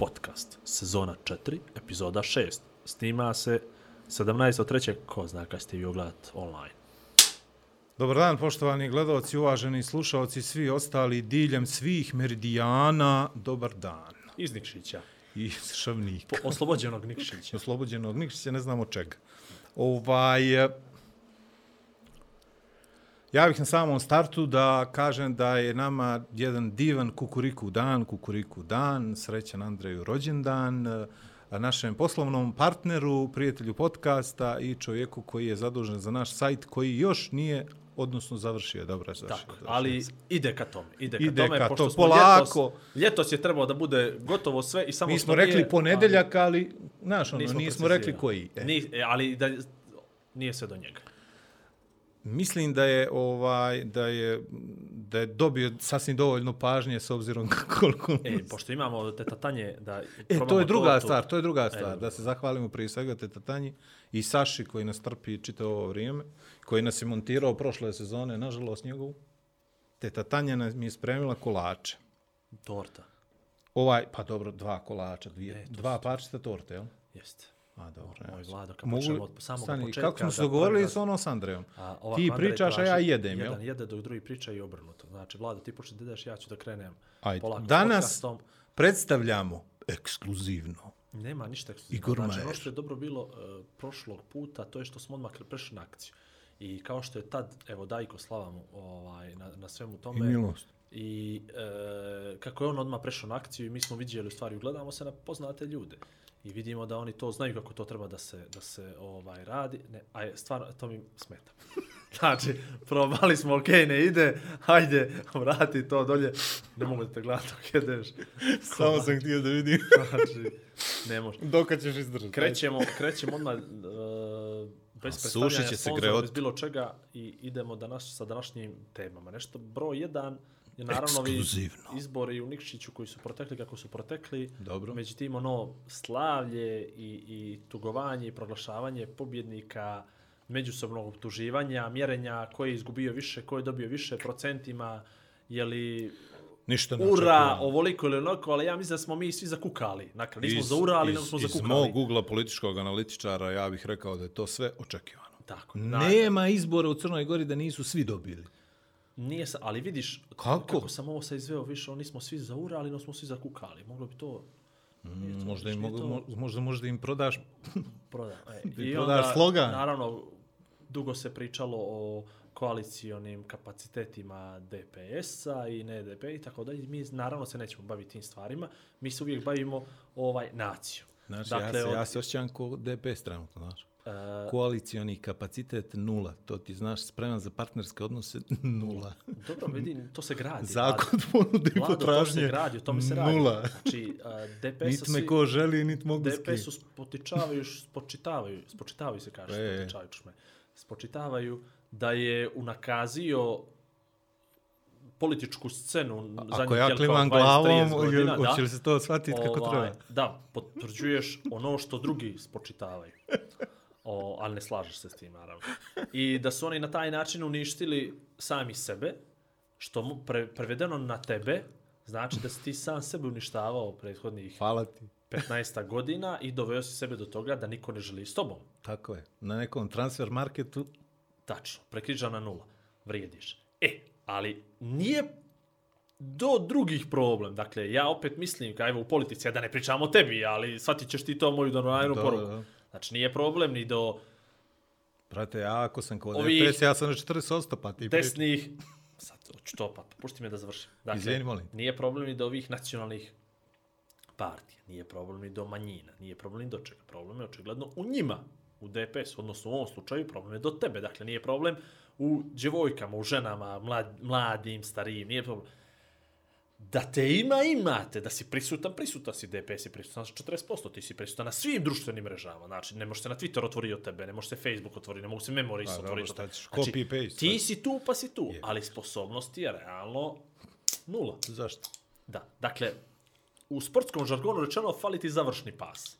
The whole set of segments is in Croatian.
podcast, sezona 4, epizoda 6. Snima se 17.3. Ko zna kad ste vi ogledat online. Dobar dan, poštovani gledalci, uvaženi slušalci, svi ostali diljem svih meridijana, dobar dan. Iz Nikšića. Iz Šavnika. Po, oslobođenog Nikšića. Oslobođenog Nikšića, ne znamo čega. Ovaj, ja bih na samom startu da kažem da je nama jedan divan kukuriku dan, kukuriku dan, srećan Andreju rođendan, e, našem poslovnom partneru, prijatelju podcasta i čovjeku koji je zadužen za naš sajt koji još nije odnosno završio, dobro je završio. Tako, završio ali ide ka tome. Ide ka Ide tome, ka pošto to, smo polako. Ljetos, ljetos je trebalo da bude gotovo sve i samo Mi smo rekli nije, ponedeljak, ali, znaš, ono, nismo nismo rekli koji. E. Ni, ali da, nije sve do njega. Mislim da je ovaj da je da je dobio sasvim dovoljno pažnje s obzirom koliko E, pošto imamo te tatanje da E, to je druga tortu. stvar, to je druga stvar. dobro. Da se zahvalimo prije svega Teta Tanji i Saši koji nas trpi čitavo ovo vrijeme, koji nas je montirao prošle sezone, nažalost njegovu. Teta Tanja nam je spremila kolače. Torta. Ovaj, pa dobro, dva kolača, dvije, E, to dva parčeta torte, jel? Jeste. A, dobro. Moj. Vlado, kad Mogu- počnemo od samog Stani, početka. Kako smo se dogovorili s ono s Andrejom? A, ovako Ti pričaš, a ja jedem, jel? Jedan jede dok drugi priča i obrnuto. Znači, Vlado, ti počne da ideš, ja ću da krenem Ajde. polako Danas podcastom. predstavljamo ekskluzivno. Nema ništa Igor ekskluzivno. Znači, ono što je dobro bilo uh, prošlog puta, to je što smo odmah prešli na akciju. I kao što je tad, evo, Dajko slavamo ovaj, na, na svemu tome. I milost. I e, kako je on odmah prešao na akciju i mi smo vidjeli u stvari, gledamo se na poznate ljude. I vidimo da oni to znaju kako to treba da se, da se ovaj radi. Ne, a stvarno, to mi smeta. znači, probali smo, ok, ne ide, hajde, vrati to dolje. Ne mogu da te gledati dok jedeš. Samo sam htio da vidim Znači, ne može. dok ćeš izdržati. Krećemo, krećemo odmah uh, bez predstavljanja sponzora, bez bilo čega i idemo danas sa današnjim temama. Nešto broj jedan naravno ovi izbori u Nikšiću koji su protekli kako su protekli. Dobro. Međutim, ono slavlje i, i tugovanje i proglašavanje pobjednika, međusobnog optuživanja, mjerenja ko je izgubio više, ko je dobio više procentima, je li Ništa ne ura, ovoliko ili onako, ali ja mislim da smo mi svi zakukali. Dakle, nismo Iz- zaurali, iz- nego smo Iz zakukali. mog ugla političkog analitičara ja bih rekao da je to sve očekivano. Tako. Nema izbora u Crnoj Gori da nisu svi dobili. Nije sa, ali vidiš, Kako? kako sam ovo sad izveo više, oni smo svi zaurali, no smo svi zakukali. Moglo bi to Nije to- Možda im, mogu, to- mo- možda, možda im prodaš proda. E, I prodaš slogan. Naravno, dugo se pričalo o koalicijonim kapacitetima DPS-a i ne DP i tako dalje. Mi naravno se nećemo baviti tim stvarima. Mi se uvijek bavimo ovaj naciju. Znači, Dakle, ja, se, od- ja se osjećam ko DPS trenutno, znaš. E, Koalicioni kapacitet nula. To ti znaš, spreman za partnerske odnose nula. dobro, vidi, to se gradi. Zakon ponude i Vlado, to se potražnje gradi, o tome se radi. nula. Znači, a, DPS-a Niti me ko želi, niti mogu s kim. DPS-u spotičavaju, spočitavaju, spočitavaju se kaže, E. me, spočitavaju da je unakazio političku scenu Ako zadnjih, ja jel, kao klimam 20, 30 glavom, godina, jel- da. hoće li se to shvatiti kako Ovaj, treba? Da, potvrđuješ ono što drugi spočitavaju. O, ali ne slažeš se s tim, naravno. I da su oni na taj način uništili sami sebe, što mu pre, prevedeno na tebe, znači da si ti sam sebe uništavao prethodnih Hvala ti. 15 godina i doveo si sebe do toga da niko ne želi s tobom. Tako je. Na nekom transfer marketu Tačno, prekrižana nula, vrijediš. E, ali nije do drugih problem. Dakle, ja opet mislim, kao evo u politici, ja da ne pričam o tebi, ali shvatit ćeš ti to moju donajnu Da, poruku. da, da. Znači, nije problem ni do Brate, ja ako sam kod Ovih DPS, ja sam na 40 pa ti pričaš. desnih... Sad, hoću to pa, pušti me da završim. Dakle, Izvini, molim. Nije problem ni do ovih nacionalnih partija, nije problem ni do manjina, nije problem ni do čega. Problem je očigledno u njima, u DPS, odnosno u ovom slučaju problem je do tebe. Dakle, nije problem u djevojkama, u ženama, mlad, mladim, starijim, nije problem. Da te ima, imate. Da si prisutan, prisutan si. DPS je prisutan sa 40%. Ti si prisutan na svim društvenim mrežama. Znači, ne može se na Twitter otvoriti od tebe, ne može se Facebook otvoriti, ne mogu se Memories otvoriti. od tebe. Znači, copy paste, Ti si tu, pa si tu. Ali sposobnosti je realno nula. Zašto? Da, dakle, u sportskom žargonu rečeno fali ti završni pas.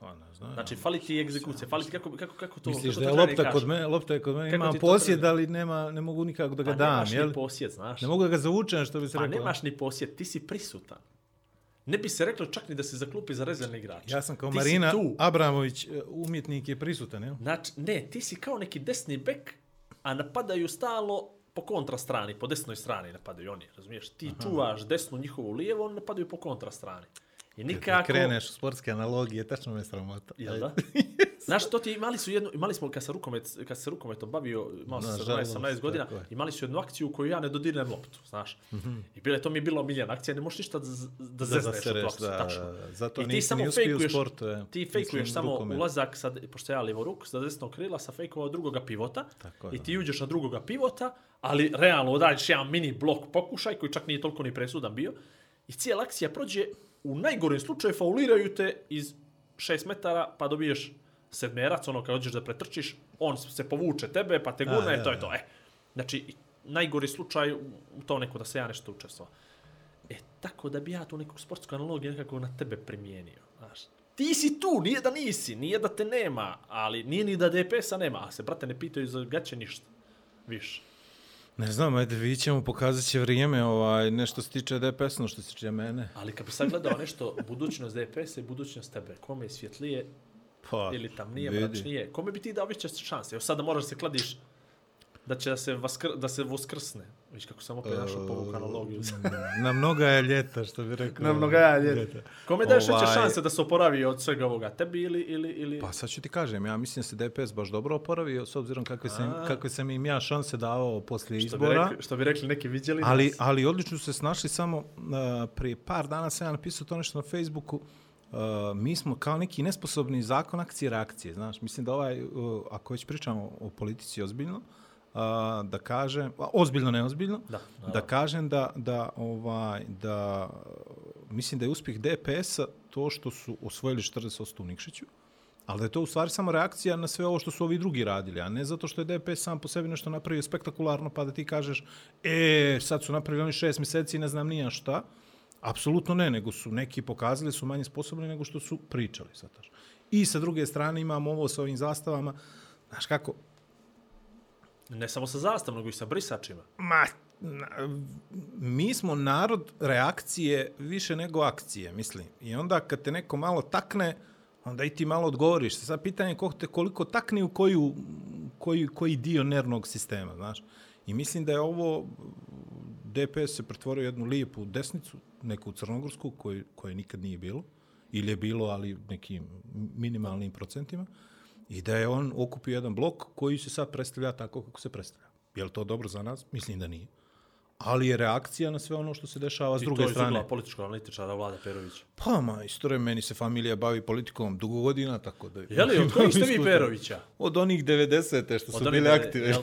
Pa ne znam. Znači, fali ti egzekucija, fali ti kako, kako, kako to... Misliš kako da je lopta kod mene, lopta je kod mene, Kako ima ti to posjed, ali nema, ne mogu nikako da ga Pa dam, nemaš jel? ni posjed, znaš. Ne mogu da ga zavučem, što bi se Pa rekao. nemaš ni posjed, ti si prisutan. Ne bi se reklo čak ni da se zaklupi za rezervni igrač. Ja sam kao Ti Marina. Abramović, e, umjetnik je prisutan, jel? Znači, ne, ti si kao neki desni bek, a napadaju stalo po kontra strani, po desnoj strani napadaju oni, razumiješ? Ti čuvaš desnu njihovu lijevu, oni napadaju po kontra strani. I Kad nikako... kreneš u sportske analogije, tačno me sramota. Jel da? Znaš, to ti imali su jednu, imali smo kad se rukomet, kad se rukometom bavio, imao sam Nažalost, 17 godina, imali su jednu akciju u kojoj ja ne dodirnem loptu, znaš. I bile, to mi je bilo omiljena akcija, ne možeš ništa da, z- da Da zezneš akciju, da, tačno. zato I ti nisi samo fejkuješ, sportu, je. ti fejkuješ samo rukomet. ulazak, sad, pošto ja lijevo ruk, sa desnog krila, sa fejkovao drugoga pivota, Tako i da. ti uđeš na drugoga pivota, ali realno odradiš jedan mini blok pokušaj, koji čak nije toliko ni presudan bio, i cijela akcija prođe, u najgorem slučaju fauliraju te iz 6 metara, pa dobiješ sedmerac, ono kad dođeš da pretrčiš, on se povuče tebe, pa te gurne, to je to. E. Znači, najgori slučaj u to neko da se ja nešto učestvovao. E, tako da bi ja tu neku sportsku analogiju nekako na tebe primijenio. Znaš, ti si tu, nije da nisi, nije da te nema, ali nije ni da DPS-a nema, a se, brate, ne pitaju za gaće ništa. Više. Ne znam, ajde, vidit ćemo, pokazat će vrijeme, ovaj, nešto se tiče DPS, no što se tiče mene. Ali kad bi sad gledao nešto, budućnost DPS-a i budućnost tebe, kome je svjetlije Pa, ili tamnije, vidi. mračnije, kome bi ti dao više šanse? Evo sada moraš se kladiš da će da se, vaskr, da se voskrsne. Viš kako sam opet našao povuku analogiju. Na mnoga je ljeta, što bi rekao. Na mnoga je ljeta. Kome daješ veće Ovaj- šanse da se oporavi od svega ovoga? Tebi ili... ili, ili... Pa sad ću ti kažem, ja mislim da se DPS baš dobro oporavio, s obzirom kakve sam, kakve sam im ja šanse davao poslije što, bi izbora. rekli, što bi rekli neki vidjeli Ali, nas. ali odlično su se snašli samo uh, prije par dana sam ja napisao to nešto na Facebooku. Uh, mi smo kao neki nesposobni zakon akcije reakcije. Znaš, mislim da ovaj, uh, ako već pričamo o politici ozbiljno, uh, da kažem, a, ozbiljno, neozbiljno, Da, da kažem da, da, ovaj, da mislim da je uspjeh DPS-a to što su osvojili 40% u Nikšiću, ali da je to u stvari samo reakcija na sve ovo što su ovi drugi radili, a ne zato što je DPS sam po sebi nešto napravio spektakularno, pa da ti kažeš, e, sad su napravili oni šest mjeseci i ne znam nija šta. Apsolutno ne, nego su neki pokazali su manje sposobni nego što su pričali. Sataš. I sa druge strane imamo ovo sa ovim zastavama. Znaš kako, Ne samo sa zastavom, nego i sa brisačima. Ma, na, mi smo narod reakcije više nego akcije, mislim. I onda kad te neko malo takne, onda i ti malo odgovoriš. Sad pitanje je koliko te koliko takne u koju, koji, koji dio nervnog sistema, znaš. I mislim da je ovo, DPS se pretvorio jednu lijepu desnicu, neku crnogorsku, koji, koje nikad nije bilo. Ili je bilo, ali nekim minimalnim procentima. I da je on okupio jedan blok koji se sad predstavlja tako kako se predstavlja. Je li to dobro za nas? Mislim da nije. Ali je reakcija na sve ono što se dešava s I druge to iz strane. ugla političkog analitičara Vlada Perović. Pa, majstore, meni se familija bavi politikom dugo godina, tako da... Je li, od kojih ste vi. Perovića? Od onih 90. što su onih bili da- aktivni. jel?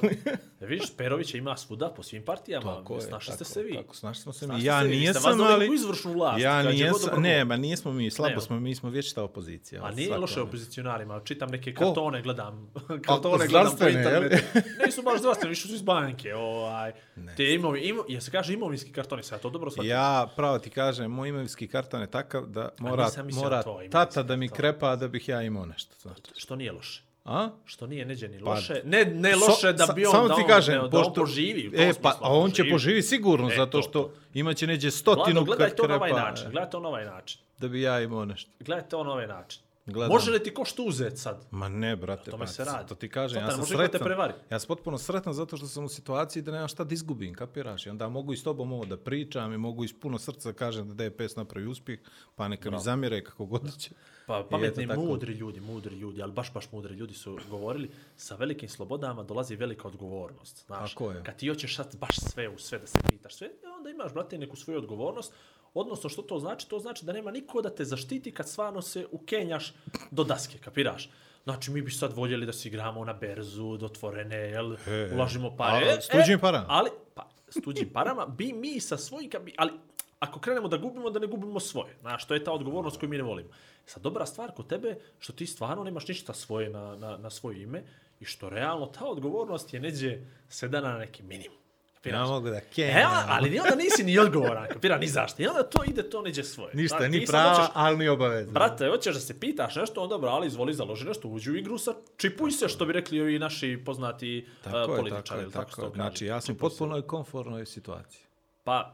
E, vidiš, Perovića ima svuda po svim partijama. Tako je, Snašli ste tako, se vi. Tako, snašli smo se Snašli mi. ste Ja vi, vi ste doveli ali... u izvršnu vlast, Ja nijesam, ne, ma nismo mi, slabo Ne, smo, mi smo vječita opozicija. A nije loše opozicionarima, čitam neke Ko? kartone, gledam, kartone gledam po internetu. Nisu baš zdravstvene, više su iz banke. Ovaj. Te imovi, imo, ja se kaže imovinski kartoni, sad to dobro shvatim. Ja, pravo ti kažem, moj imovinski karton je takav da mora, mora to, tata da mi karton. krepa da bih ja imao nešto. Znači. Što nije loše. A? Što nije neđe ni Pa, loše. Ne, ne loše da sa- bi on, samo da ti on, kažem, ne, da on poživi. E, pa, a on će poživi sigurno, E, zato to, što to. imaće neđe Vlado, stotinu gledaj kad to na ovaj način. Gledaj to na ovaj način. da bi ja imao nešto. Gledaj to na ovaj način. Gledam. Može li ti ko što uzet sad? Ma ne, brate, pa, se radi. to ti kažem, ja sam sretan. prevari. Ja sam potpuno sretan zato što sam u situaciji da nemam šta da izgubim, kapiraš? I onda mogu i s tobom ovo da pričam i mogu iz puno srca da kažem da DPS napravi uspjeh, pa neka mi zamjere kako god će. Pa pametni, tako. mudri ljudi, mudri ljudi, ali baš, baš mudri ljudi su govorili, sa velikim slobodama dolazi velika odgovornost. Znaš, Tako je. Kad ti hoćeš sad baš sve u sve da se pitaš sve, onda imaš, brate, neku svoju odgovornost. Odnosno, što to znači? To znači da nema niko da te zaštiti kad stvarno se ukenjaš do daske, kapiraš? Znači, mi bi sad voljeli da se igramo na berzu, do otvorene, jel, E, ulažimo pare. a s tuđim parama? Ali, pa, s tuđim parama, bi mi sa svojim, ali ako krenemo da gubimo, da ne gubimo svoje. Znaš, to je ta odgovornost koju mi ne volimo. Sad, dobra stvar kod tebe, što ti stvarno nemaš ništa svoje na, na, na svoje ime i što realno ta odgovornost je neđe sedana na neki minimum. Ja Kapiraš? mogu da E, kenjam. ali ni onda nisi ni odgovoran, kapira, ni zašto. I onda to ide, to neđe svoje. Ništa, Znaš, ni prava, hoćeš- ali ni obaveza. Brate, hoćeš da se pitaš nešto, onda brali, izvoli, založi nešto, uđi u igru, sa čipuj se, što bi rekli ovi naši poznati Tako uh, političari. tako je, tako tako. kaže. Znači, ja sam u potpuno konfornoj situaciji. Pa,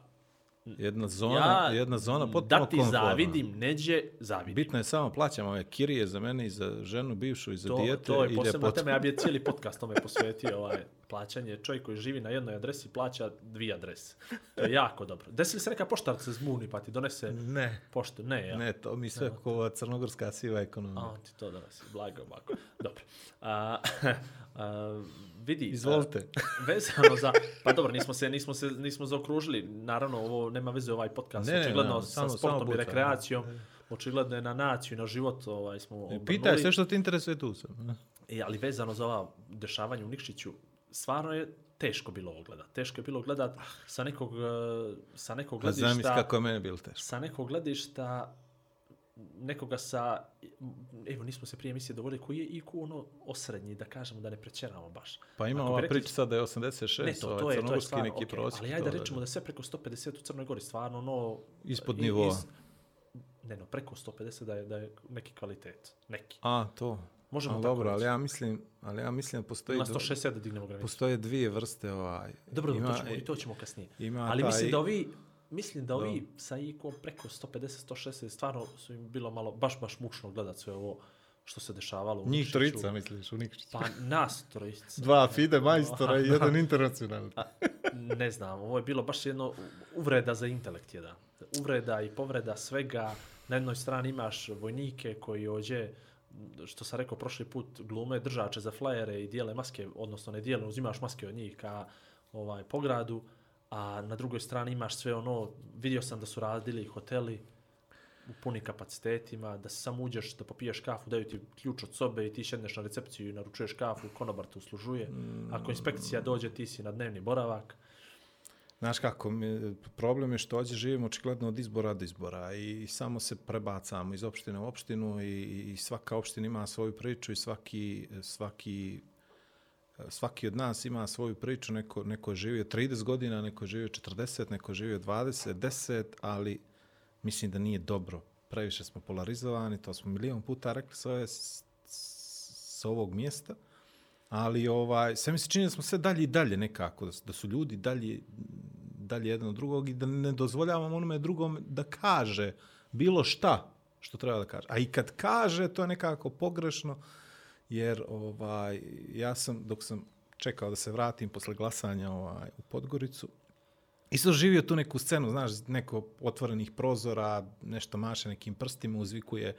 Jedna zona, ja jedna zona potpuno da ti komforna. zavidim, neđe zavidim. Bitno je samo plaćam ove kirije za mene i za ženu bivšu i za To, dijete to je posebna tema, ja bi cijeli podcast tome posvetio, ovaj, plaćanje. Čovjek koji živi na jednoj adresi plaća dvije adrese. To je jako dobro. Desi li se neka poštarca zbuni pa ti donese Ne, poštu? Ne, ja. ne, to mi sve kao crnogorska siva ekonomija. A, on ti to donosi, blago, ovako. Dobro. A, a, vidi, Izvolite. vezano za, pa dobro, nismo se, nismo se, nismo zaokružili, naravno, ovo nema veze ovaj podcast, Ne, ne, očigledno ne, sa samo- sportom samo i rekreacijom, očigledno je na naciju i na život ovaj, smo obrnuli. Pitaj sve što ti interesuje tu sam. E, ali vezano za ova dešavanja u Nikšiću, stvarno je teško bilo ovo gledat. Teško je bilo gledat sa nekog, e, sa nekog gledišta, kako je meni bilo teško. sa nekog gledišta nekoga sa, evo nismo se prije emisije dovoljili, koji je IQ ono osrednji, da kažemo da ne prećeramo baš. Pa ima Ako ova rekli- priča sad da je 86, Ne, to, to ovaj je, to je stvarno, neki prosjek. ali ajde to da rečemo da sve preko 150 u Crnoj Gori stvarno ono... Ispod i- nivoa. ne, no, preko 150 da je, da je neki kvalitet. Neki. A, to. Možemo Ali tako dobro, ali reći. ja mislim, ali ja mislim da postoji, Na dva- 160 da dignemo granicu. postoje dvije vrste ovaj. Dobro, ima, to ćemo, i to ćemo kasnije. ima Ali taj- mislim da ovi, mislim da ovi sa IQ preko 150, 160, stvarno su im bilo malo, baš, baš mučno gledat sve ovo što se dešavalo. u Njih Nikšiću. trojica, misliš, u Nikšiću. Pa nas trojica. Dva FIDE majstora i jedan internacionalni. ne znam, ovo je bilo baš jedno uvreda za intelekt jedan. Uvreda i povreda svega. Na jednoj strani imaš vojnike koji ođe, što sam rekao prošli put, glume držače za flajere i dijele maske, odnosno ne dijele, uzimaš maske od njih ka ovaj, pogradu, a na drugoj strani imaš sve ono, vidio sam da su radili hoteli u punim kapacitetima, da samo uđeš da popiješ kafu, daju ti ključ od sobe i ti šedneš na recepciju i naručuješ kafu, konobar te uslužuje. Ako inspekcija dođe, ti si na dnevni boravak. Znaš kako, problem je što ovdje živimo očigledno od izbora do izbora i, samo se prebacamo iz opštine u opštinu i, i svaka opština ima svoju priču i svaki, svaki, svaki od nas ima svoju priču, neko, neko je živio 30 godina, neko je živio 40, neko je živio 20, 10, ali mislim da nije dobro. Previše smo polarizovani, to smo milion puta rekli s, ove, s ovog mjesta. Ali ovaj, sve mi se čini da smo sve dalje i dalje nekako, da su, ljudi dalje, dalje jedan od drugog i da ne dozvoljavamo onome drugom da kaže bilo šta što treba da kaže. A i kad kaže, to je nekako pogrešno, jer ovaj, ja sam, dok sam čekao da se vratim posle glasanja ovaj, u Podgoricu, Isto živio tu neku scenu, znaš, neko otvorenih prozora, nešto maše nekim prstima, uzvikuje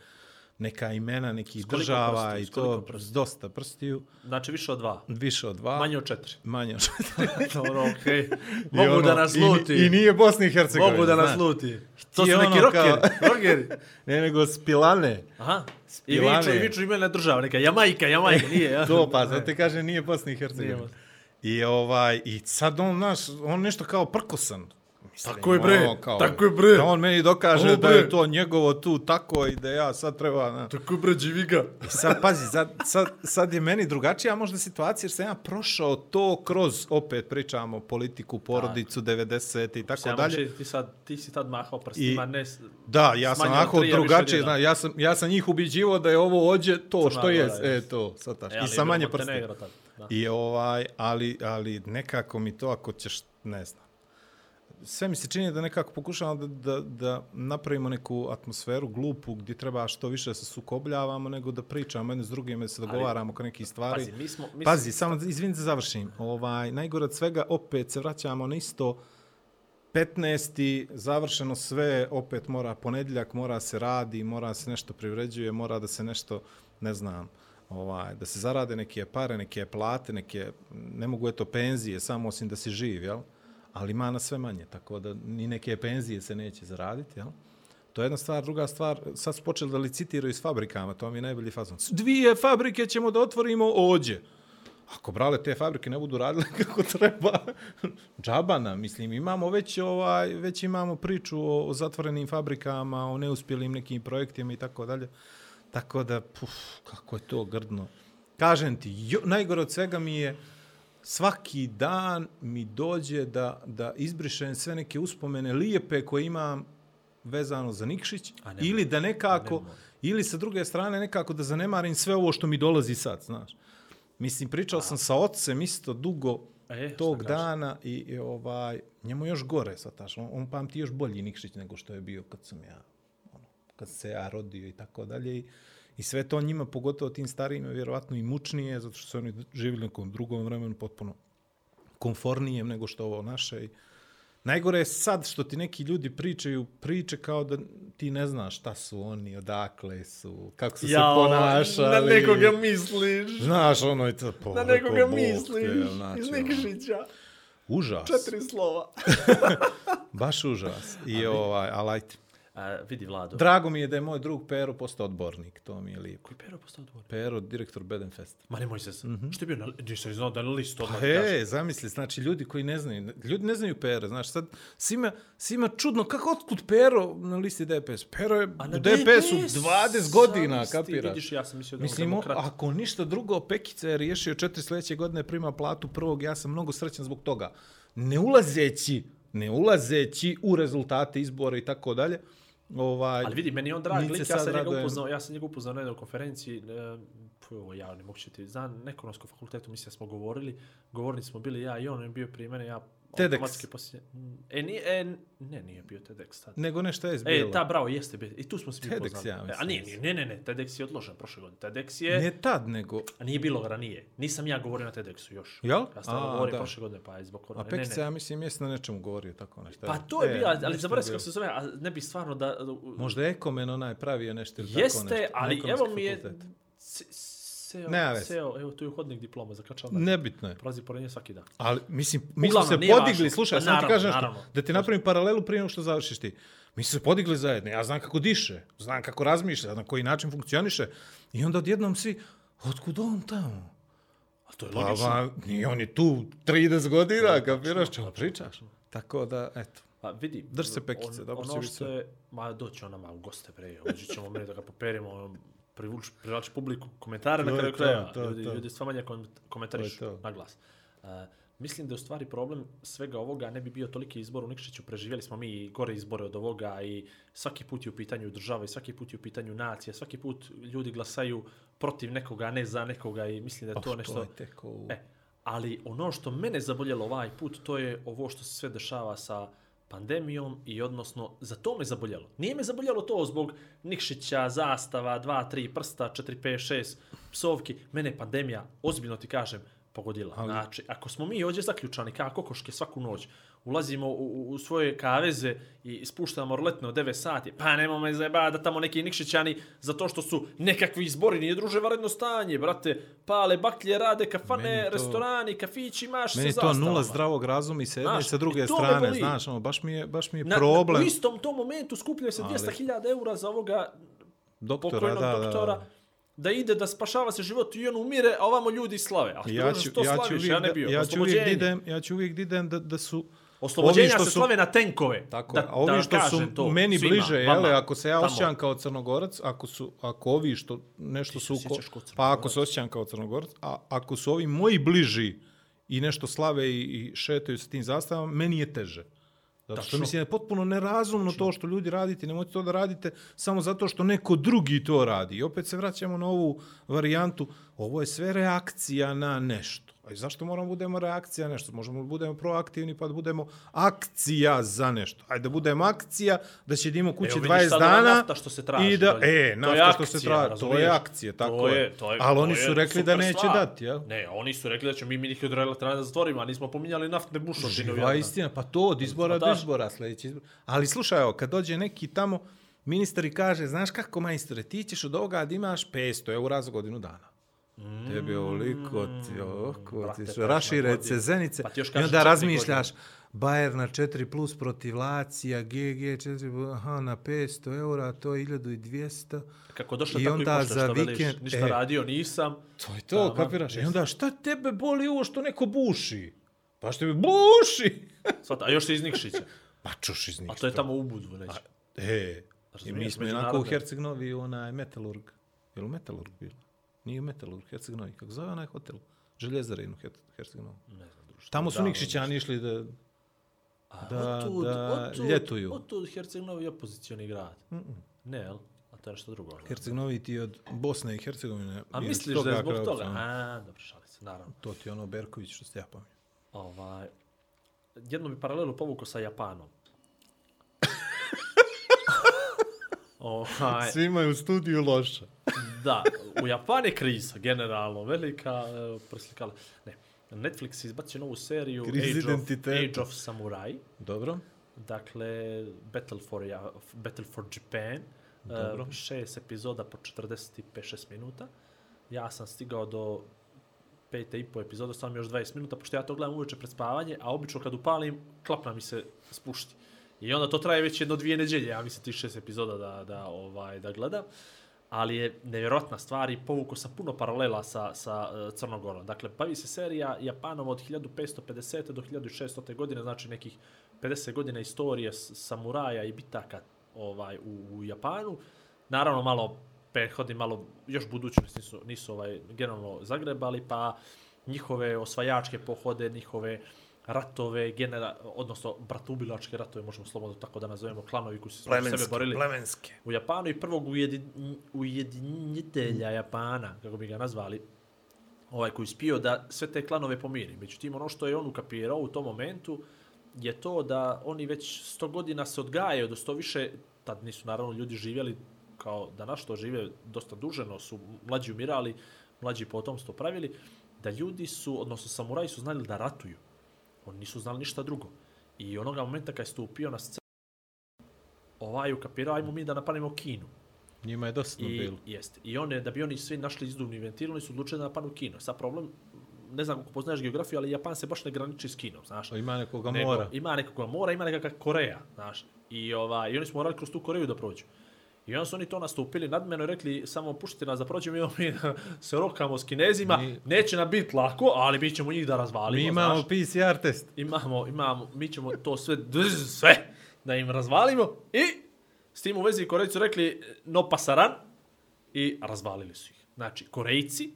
neka imena nekih država prstiju, i to prstiju? dosta prstiju. Znači više od dva. Više od dva. Manje od četiri. Manje od Dobro, okej. I Mogu ono, da nas i- luti. I, nije Bosna i Hercegovina. Mogu da nas znaš. luti. To su ono neki kao- rockeri. rockeri. Ne, nego spilane. Aha. I Spilane. viču, i viču imena država. Neka Jamajka, Jamajka, nije. Ja. To pa, zato ti kaže nije Bosna i Hercegovina. I ovaj, i sad on, naš, on nešto kao prkosan. Mislim, Tako je, bre, ono, tako je, bre. Da on meni dokaže Ovo, da je to njegovo tu tako i da ja sad treba... Na. Tako bre, dživiga. I sad, pazi, sad, sad, sad je meni drugačija možda situacija jer sam ja prošao to kroz, opet pričamo, politiku, porodicu, 90 i tako Samo dalje. ti, sad, ti si tad mahao prstima, I- ne... Da, ja sam više drugačije, zna, ja sam, ja sam njih ubiđivo da je ovo ođe to Crna što je, e, to, sad taš. E, I sa manje da. I ovaj, ali, ali nekako mi to ako ćeš, ne znam. Sve mi se čini da nekako pokušavamo da, da, da napravimo neku atmosferu glupu gdje treba što više da se sukobljavamo nego da pričamo jedni s drugim, da se dogovaramo oko nekih stvari. Pazi, mi smo... Mi Pazi, samo izvini da završim. Ovaj, najgore od svega, opet se vraćamo na isto 15. završeno sve, opet mora ponedjeljak, mora se radi, mora se nešto privređuje, mora da se nešto, ne znam, ovaj, da se zarade neke pare, neke plate, neke, ne mogu eto penzije, samo osim da si živ, jel? Ali ima na sve manje, tako da ni neke penzije se neće zaraditi, jel? To je jedna stvar. Druga stvar, sad su počeli da licitiraju s fabrikama, to mi je najbolji fazon. Dvije fabrike ćemo da otvorimo ođe. Ako brale te fabrike ne budu radile kako treba, džabana, mislim, imamo već, ovaj, već imamo priču o, o zatvorenim fabrikama, o neuspjelim nekim projektima i tako dalje. Tako da, puf, kako je to grdno. Kažem ti, jo, najgore od svega mi je, svaki dan mi dođe da, da izbrišem sve neke uspomene lijepe koje imam vezano za Nikšić, A ili da nekako, ili sa druge strane nekako da zanemarim sve ovo što mi dolazi sad, znaš. Mislim, pričao sam sa ocem isto dugo E, tog dana i, i ovaj, njemu još gore, sataš, on, on pamti još bolji Nikšić nego što je bio kad sam ja, ono, kad se ja rodio i tako dalje. I, I sve to njima, pogotovo tim starijim, je vjerovatno i mučnije, zato što su oni živjeli nekom drugom vremenu potpuno konfornijem nego što ovo naše. I najgore je sad što ti neki ljudi pričaju priče kao da ti ne znaš šta su oni, odakle su, kako su se ponašali. na nekoga misliš. Znaš, ono i to, po, Na nekoga Bog te, misliš. znači, Iz ono, Nikšića. Užas. Četiri slova. Baš užas. I ovaj, ali ajte. A, vidi Vlado. Drago mi je da je moj drug Pero postao odbornik, to mi je lijepo. Koji Pero postao odbor? Pero, direktor Bedenfesta. Ma nemoj se. Što je bio na... Nisam znao da je na listu odmah. Pa kaže. e, zamisli, znači ljudi koji ne znaju, ljudi ne znaju Pere, znaš, sad svima, svima čudno, kako otkud Pero na listi DPS? Pero je A u DPS-u DPS, 20 godina, kapiraš? Vidiš, ja sam mislio da Mislim, demokrat. ako ništa drugo, Pekica je riješio četiri sljedeće godine, prima platu prvog, ja sam mnogo srećan zbog toga. Ne ulazeći, ne ulazeći u rezultate izbora i tako dalje, ovaj, Ali vidi, meni on drag lik, ja sam njega radujem. upoznao, ja sam njega upoznao na jednoj konferenciji, e, pu, ovo ja ne mogu znam, na ekonomskom fakultetu, mislim da smo govorili, govorili smo bili ja i on, on je bio prije mene, ja TEDx. automatski poslije, e, nije, e, ne, nije bio TEDx tad. nego nešto je E, bilo. ta, bravo, jeste, bio. i tu smo se TEDx, upoznali. ja E, A nije, nije, ne, ne, ne, TEDx je odložen prošle godine. TEDx je, Ne tad, nego... a nije bilo ranije. Nisam ja govorio na TEDxu još. Jel? Ja A, govorim da. prošle godine, pa je zbog A. Ne, ne, Pekica, ja mislim, jesi na nečemu govorio tako nešto. Pa to je E, bila, ali sam bilo. kako se zove, a ne bi stvarno da... da Možda je Ekomen onaj pravio nešto ili tako Jeste, nešto. ali Ekonomski evo mi je... Seo, Nema seo, evo tu je hodnik diploma, zakačam. Nebitno je. Prolazi pored nje svaki dan. Ali, mislim, mi smo se podigli, važno. slušaj, Pa samo ti kažem naravno. da ti napravim paralelu prije nego što završiš ti. Mi smo se podigli zajedno, ja znam kako diše, znam kako razmišlja, na koji način funkcioniše. I onda odjednom svi, otkud on tamo? A to je Pa, logično. va, nije on je tu 30 godina, Da, kapiraš čemu pričaš. Tako da, eto. Pa vidi, Drž se pekice, on- dobro ono što je, ma doći on nama u goste pre, doći ćemo meni da ga poperimo, ono, privući privlači publiku, komentare na To je kraju je ljudi, to. ljudi sve manje kom- komentarišu na glas. Uh, mislim da je u stvari problem svega ovoga ne bi bio toliki izbor u Nikšiću, preživjeli smo mi i gore izbore od ovoga i svaki put je u pitanju država i svaki put je u pitanju nacija, svaki put ljudi glasaju protiv nekoga, a ne za nekoga i mislim da je to Oh, nešto... je tek ovo. E, ali ono što mene zaboljelo ovaj put, to je ovo što se sve dešava sa pandemijom i odnosno za to me zaboljelo. Nije me zaboljelo to zbog Nikšića, zastava, 2, 3 prsta, 4, 5, 6 psovki. Mene pandemija, ozbiljno ti kažem, pogodila. Ali- Znači, ako smo mi ovdje zaključani kako kokoške svaku noć, ulazimo u, u, svoje kaveze i spuštamo roletne od 9 sati, pa nemamo me zajeba da tamo neki Nikšićani, zato što su nekakvi izbori, nije druže varedno stanje, brate, pale baklje, rade kafane, Meni to- restorani, kafići, imaš Meni je sa to zastavama. nula zdravog razuma i sa jedne sa druge to strane, znaš, ono, baš mi je, baš mi je Na, problem. u istom tom momentu skupljaju se Ali- 200.000 eura za ovoga doktora, pokojnog da, da, doktora, da. da ide da spašava se život i on umire, a ovamo ljudi slave. A Ja ću, što ja ću slaviš, uvijek, ja ne da- bio. ja ću uvijek da idem, ja ću uvijek da idem da, da su Oslobođenja što se su- slave na tenkove. Tako, da, a ovi da što su to meni svima, bliže, jele, ako se ja osjećam kao crnogorac, ako su, ako ovi što nešto su, ko- pa ako se osjećam kao crnogorac, a ako su ovi moji bliži i nešto slave i, i šetaju sa tim zastavama, meni je teže. Zato što Tačno. mislim da je potpuno nerazumno to što ljudi radite, nemojte to da radite samo zato što neko drugi to radi. I opet se vraćamo na ovu varijantu, ovo je sve reakcija na nešto. A i zašto moramo budemo reakcija na nešto? Možemo da budemo proaktivni pa da budemo akcija za nešto. Ajde da budemo akcija, da će imamo kući Evo vidiš 20 sada ova dana. nafta što se traži, I da, e, To nafta što se akcija, traži, to razumiješ? je akcija, tako To je. to je, Ali to oni su rekli da neće stvar. dati, jel? Ne, oni su rekli da ćemo mi mini hidroelektrane da zatvorimo, a nismo pominjali naftne bušotine. Živa istina, pa to od izbora do izbora, sljedeći izbor. Ali slušaj, evo, kad dođe neki tamo, ministar i kaže, znaš kako majstore, ti ćeš od ovoga da imaš 500 eura za godinu dana. Tebi je ovoliko ti, Mm, brate, ti, prošle rašire godine. se zenice Pa i onda razmišljaš Bayern na 4 plus protiv Lacija, GG 4, aha, na 500 eura, to je 1200. Kako došlo I tako onda i za što veliš, vikend- ništa e. radio nisam. To je to, kapiraš? I onda šta tebe boli ovo što neko buši? Pa što mi buši? Svata, a još iz Nikšića. Pa čuš iz njih. A to je tamo u Budvu već. E, i mi smo onako u međunarodne. Herceg-Novi onaj Metalurg. Je li Metalurg bilo? Nije Metalurg, Herceg-Novi. Kako zove onaj hotel? Željezarinu Her- Herceg-Novi. Ne znam, društvo. Tamo su Nikšićani išli da... A, da- otud, da otud, ljetuju. Otud Herceg-Novi je opozicioni grad. Ne, jel? A to je nešto drugo. Herceg-Novi ti od Bosne i Hercegovine. A misliš da je zbog kraja toga? samo. A, dobro, šali se, naravno. To ti je ono Berković što ste ja pamet. Ovaj, jednu bi paralelu povukao sa Japanom. Ovaj, Svi imaju studiju loša. da, u Japan je kriza, generalno, velika, evo, preslikala. Ne, Netflix je izbacio novu seriju Age of. Age of Samurai. Dobro. Dakle, Battle for, ja, Battle for Japan. Dobro. Uh, šest epizoda po 45-6 minuta. Ja sam stigao do pete i po epizoda, sam još 20 minuta, pošto ja to gledam uveče pred spavanje, a obično kad upalim, klapna mi se spušti. I onda to traje već jedno dvije neđelje, ja mislim tih šest epizoda da, da, ovaj, da gledam. Ali je nevjerojatna stvar i povukao sam puno paralela sa, sa uh, Crnogorom. Dakle, bavi se serija Japanom od 1550. do 1600. godine, znači nekih 50 godina istorije samuraja i bitaka ovaj u, u Japanu. Naravno malo prethodni malo još budućnost nisu, nisu ovaj generalno zagrebali, pa njihove osvajačke pohode, njihove ratove, genera, odnosno bratubilačke ratove, možemo slobodno tako da nazovemo, klanovi koji su među sebe borili plemenske. u Japanu i prvog ujedin, ujedinitelja Japana, kako bi ga nazvali, ovaj koji uspio da sve te klanove pomiri. Međutim, ono što je on ukapirao u tom momentu je to da oni već 100 godina se odgajaju, sto više, tad nisu naravno ljudi živjeli kao danas što žive dosta duženo, su mlađi umirali, mlađi potomstvo pravili, da ljudi su, odnosno samuraji su znali da ratuju. Oni nisu znali ništa drugo. I onoga momenta kad je stupio na scenu, ovaj ukapirao, ajmo mi da napadnemo Kinu. Njima je dosadno I, bilo. jeste. I one, da bi oni svi našli izduvni ventil, oni su odlučili da napadnu Kino. Sad problem, ne znam kako poznaješ geografiju, ali Japan se baš ne graniči s Kinom, znaš. Ima nekoga Nego, mora. Ima nekoga mora, ima nekakva Koreja, znaš. I, ovaj, I oni su morali kroz tu Koreju da prođu. I onda su oni to nastupili nadmeno i rekli samo puštite nas da prođemo, imamo mi da se rokamo s kinezima, Mi- neće nam biti lako, ali mi ćemo njih da razvalimo, Mi imamo znaš. PCR test. Imamo, imamo, mi ćemo to sve, dz, sve da im razvalimo i s tim u vezi Korejci su rekli no pasaran i razvalili su ih. Znači, Korejci,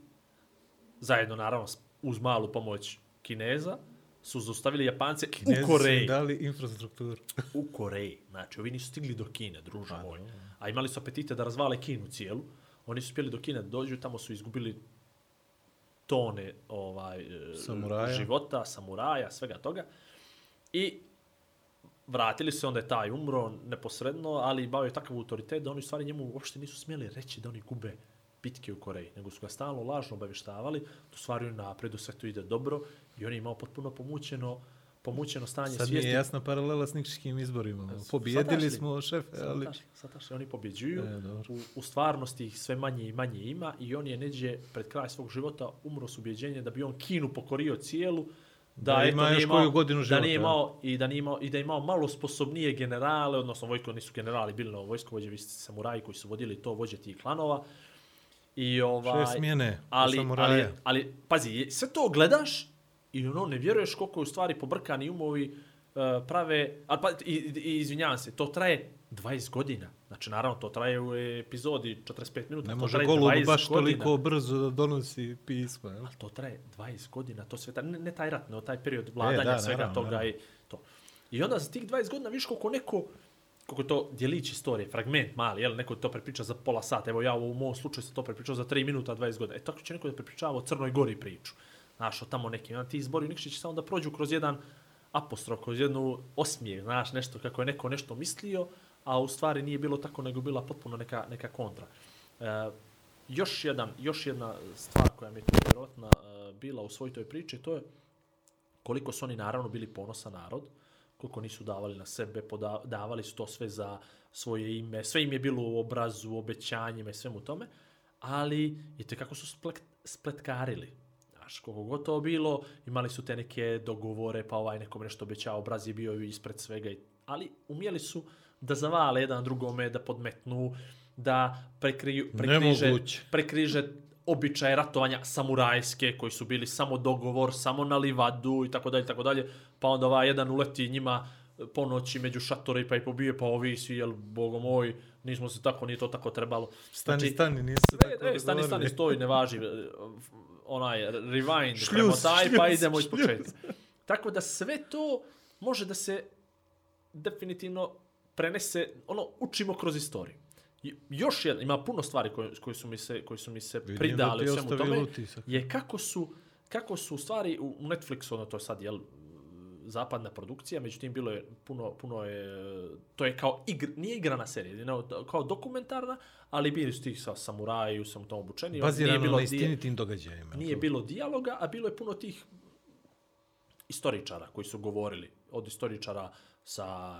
zajedno naravno uz malu pomoć Kineza, su zaustavili Japance Kinezi u su im Koreji. dali infrastrukturu. U Koreji. Znači, ovi nisu stigli do Kine, druže moj. A imali su apetite da razvale Kinu cijelu. Oni su uspjeli do Kine dođu, tamo su izgubili tone ovaj, e, Samuraja. života, samuraja, svega toga. I vratili se, onda je taj umro neposredno, ali bao je takav autoritet da oni u stvari njemu uopšte nisu smjeli reći da oni gube bitke u Koreji, nego su ga stalno lažno obavještavali, da stvari on napredu, sve to ide dobro i on je imao potpuno pomućeno, pomućeno stanje Sad svijesti. je jasna paralela s nikšićkim izborima. Pobjedili Shvataš li? smo šefe, ali... Sataš, sataš, oni pobjeđuju, E, u, u stvarnosti ih sve manje i manje ima i on je neđe pred kraj svog života umro s ubjeđenjem da bi on Kinu pokorio cijelu, da, Da eto, ima nije još imao, koju godinu da života, nije ja. imao, i da nije imao, i da je imao malo sposobnije generale, odnosno vojko nisu generali, bili na vojskovođe, vi ste samuraji koji su vodili to, vođe tih klanova. I ovaj, Šest smjene ali, ali, ali, pazi, sve to gledaš i ono, ne vjeruješ koliko je u stvari pobrkani umovi uh, prave, ali pa, i, i, izvinjavam se, to traje 20 godina. Znači, naravno, to traje u epizodi 45 minuta. Ne to može golub 20 baš godina. toliko brzo da donosi pisma. Jel? Ali to traje 20 godina, to sve, ta, ne, ne taj rat, nego taj period vladanja, da, svega naravno, toga naravno. i to. I onda za tih 20 godina viš koliko neko, koliko je to djelić istorije, fragment mali, jel, neko to prepriča za pola sata, evo ja u mom slučaju sam to prepričao za 3 minuta, 20 godina. E tako će neko da prepričava o Crnoj Gori priču. Znaš, o tamo nekim, onda ti izbori Nikšić samo da prođu kroz jedan apostrof, kroz jednu osmijeh, znaš, nešto, kako je neko nešto mislio, a u stvari nije bilo tako, nego bila potpuno neka, neka kontra. E, još, jedan, još jedna stvar koja mi je tu vjerojatna e, bila u svoj toj priči, to je koliko su oni naravno bili ponosan narod, koliko nisu davali na sebe, poda, davali su to sve za svoje ime, sve im je bilo u obrazu, obećanjima i svemu tome, ali i kako su splek, spletkarili. Znaš, koliko god to bilo, imali su te neke dogovore, pa ovaj nekom nešto obećao, Braz je bio ispred svega, ali umjeli su da zavale jedan drugome, da podmetnu, da prekriju, prekriže, Nemoguće. prekriže običaje ratovanja samurajske, koji su bili samo dogovor, samo na livadu i tako dalje, tako dalje, pa onda ovaj jedan uleti njima po noći među šatore pa i pobije, pa ovi svi, jel, bogo moj, nismo se tako, nije to tako trebalo. Stani, Znači, stani, nisu E, tako e, stani, stani, dogovorili. stoj, ne važi. Onaj, rewind, Šljuz, premotaj, pa šljuz, idemo iz početka. Tako da sve to može da se definitivno prenese, ono, učimo kroz istoriju. Još jedna, ima puno stvari koje, koje su mi se, koje su mi se Vidim da pridale ti u svemu tome, utisak. je kako su, kako su stvari u Netflixu, ono to je sad, jel, zapadna produkcija, međutim bilo je puno, puno je, to je kao igr, nije igrana serija, nego kao dokumentarna, ali bili su ti sa samuraji, sam tom obučeni. nije Bazirano bilo na istinitim događajima. nije bilo dijaloga, a bilo je puno tih istoričara koji su govorili. Od istoričara sa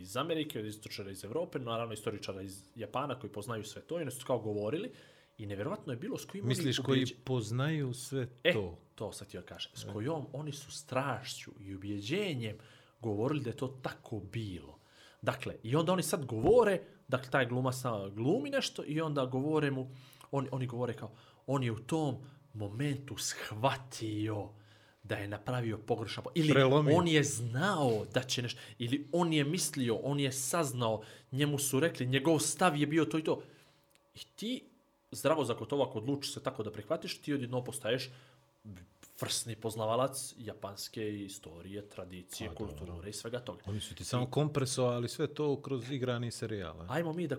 iz Amerike, od istoričara iz Evrope, naravno istoričara iz Japana koji poznaju sve to i oni su kao govorili. I nevjerojatno je bilo s kojim oni Misliš koji poznaju sve E, to? to sad ti ja kažem. S kojom oni su strašću i ubjeđenjem govorili da je to tako bilo. Dakle, i onda oni sad govore, dakle, taj glumac glumi nešto i onda govore mu, oni, oni govore kao, on je u tom momentu shvatio da je napravio pogrešan po- ili Prelomio. on je znao da će nešto, ili on je mislio, on je saznao, njemu su rekli, njegov stav je bio to i to. I ti, zdravo za gotovo, ako odlučiš se tako da prihvatiš, ti odjedno postaješ vrsni poznavalac japanske istorije, tradicije, Pa, kulture i svega toga. Oni su ti samo kompresovali sve to kroz igrani serijal. a? Ajmo mi, da,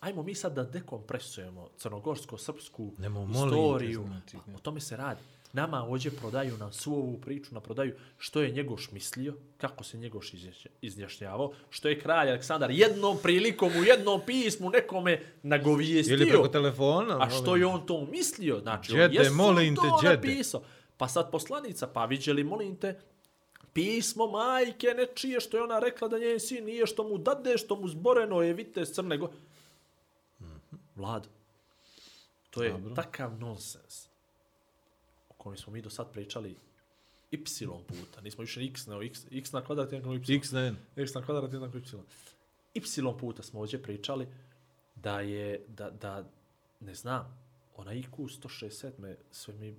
ajmo mi sad da dekompresujemo crnogorsko-srpsku molim te, istoriju. znači, Pa, o tome se radi. Nama ovdje prodaju nam svu ovu priču, nam prodaju što je Njegoš mislio, kako se Njegoš izjašnja- izjašnjavao, što je kralj Aleksandar jednom prilikom u jednom pismu nekome nagovijestio. Ili preko telefona. A što je on to mislio? Znači, on Đede, jesu molim to te, đede. napisao. Pa sad poslanica, pa viđeli, molim te, pismo majke nečije što je ona rekla da njen sin nije što mu dade, što mu zboreno je vitez crne go... Vlado, to je Dobro. takav nonsens kojem smo mi do sad pričali y puta. Nismo više x, nego x, x na kvadrat jednako y. X na N. X na kvadrat jednako y. Y puta smo ovdje pričali da je, da, da ne znam, ona IQ 167 me sve mi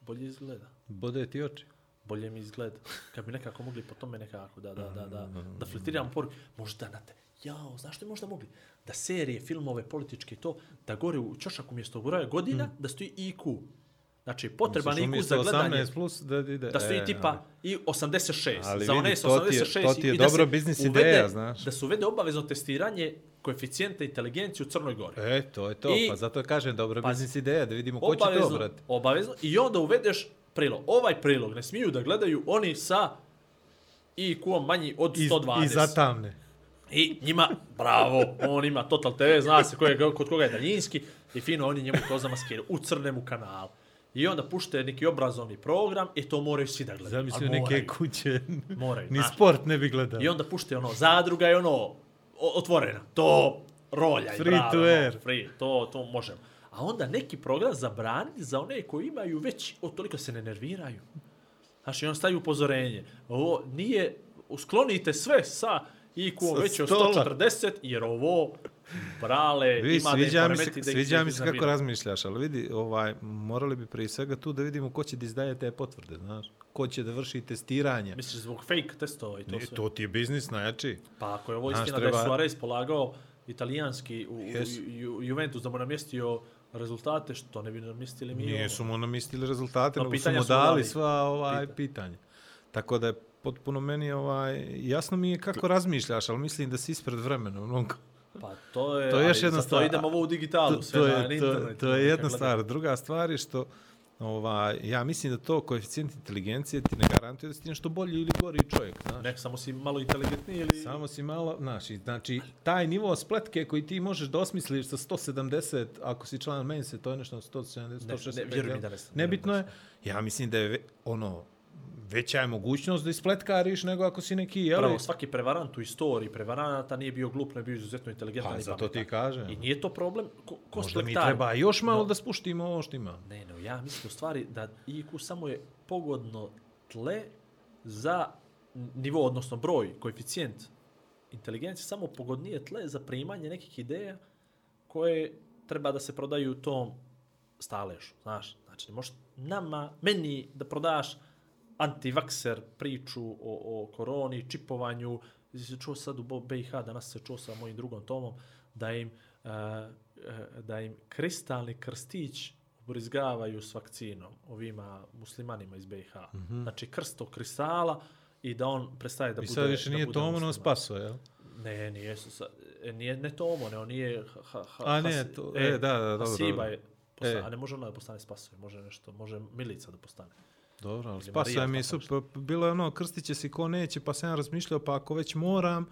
bolje izgleda. Bode ti oči. Bolje mi izgleda. Kad bi nekako mogli po tome nekako da, da, da, da, da flirtiramo poruku. Možda na te, jao, znaš što bi možda mogli? Da serije, filmove, političke i to, da gore u čošak umjesto broja godina, da stoji IQ. Znači, potreban umjesto za gledanje. 18 plus da ide. Da stoji e, tipa i 86. Ali za one s to ti je- 86 to ti je i da se dobro biznis ideja, znaš. Da se uvede obavezno testiranje koeficijenta inteligencije u Crnoj Gori. E, to je to. I- pa zato kažem, dobra Pazi. biznis ideja, da vidimo ko će to brati. obavezno. I onda uvedeš prilog. Ovaj prilog ne smiju da gledaju oni sa IQ-om manji od I, 120. I zatamne. I njima, bravo, on ima Total TV, zna se ko je, kod koga je daljinski i fino oni njemu to zamaskiraju u crnemu kanalu. I onda pušte neki obrazovni program i to moraju svi da gledaju. Zamislio neke kuće. Moraju, Ni sport ne bi gledao. I onda pušte ono, zadruga je ono, otvorena. To rolja i Free bravo, to ono, air. Free, to, to možemo. A onda neki program zabraniti za one koji imaju već, o, toliko se ne nerviraju. Znači, on stavi upozorenje. Ovo nije, usklonite sve sa IQ veće od stola. 140, jer ovo, brale, Vidi, ima da im sviđa mi se, da sviđa mi se kako razmišljaš, ali vidi, ovaj, morali bi prije svega tu da vidimo ko će da izdaje te potvrde, znaš. Ko će da vrši testiranje. Misliš zbog fake testova i to Ne, sve? to ti je biznis najjači. Pa ako je ovo Znaš, istina da treba- je Suarez polagao italijanski u, Yes. Juventus da mu namjestio rezultate, što ne bi namjestili mi Nisu ovo? mu namistili rezultate, No, nego su pitanja mu dali sva ovaj, Pita. pitanja. Tako da je potpuno meni ovaj, jasno mi je kako razmišljaš, ali mislim da si ispred vremena. Ono, Pa to je, To je još jedna stvar. idemo ovo u digitalu, to, sve to, na je, to, internetu. to je jedna stvar. Druga stvar je što ovaj, ja mislim da to koeficijent inteligencije ti ne garantuje da si nešto bolji ili gori čovjek. Znaš. Ne, samo si malo inteligentniji ili... Samo si malo, znaš, znači, taj nivo spletke koji ti možeš da osmisliš sa 170, ako si član mense, to je nešto na 170, Ne, 165. ne, vjeruj mi da ne. Nebitno je, ja mislim da je ono, veća je mogućnost da ispletkariš nego ako si neki, jel? Pravo, svaki prevarant u istoriji prevaranata nije bio glup, ne bio izuzetno inteligentan Pa, i zato ti kažem. I nije to problem. Ko, ko Možda mi treba još malo No. da spuštimo ovo što ima. Ne, ne, ja mislim u stvari da IQ samo je pogodno tle za nivo, odnosno broj, koeficijent inteligencije, samo pogodnije tle za primanje nekih ideja koje treba da se prodaju tom staležu, znaš. Znači, možeš nama, meni da prodaš antivakser priču o, o koroni, čipovanju, čuo sad u BiH, danas se čuo sa mojim drugom Tomom, da im, uh, da im kristalni krstić ubrizgavaju s vakcinom, ovima muslimanima iz BiH. Mm -hmm. Znači krst od kristala i da on prestaje da I bude sad više nije Tomo, no spaso, jel? Ne, nije, e, nije ne Tomo, ne, on nije... Ha, ha, A, ne, to- e, da, da, dobro, Hasiba dobro. je postane, E. a ne može ona da postane spasoje, može nešto, može Milica da postane. Dobro, ali Marija, mi tako super. Bilo je ono, krstit će se ko neće, pa sam ja razmišljao, pa ako već moram,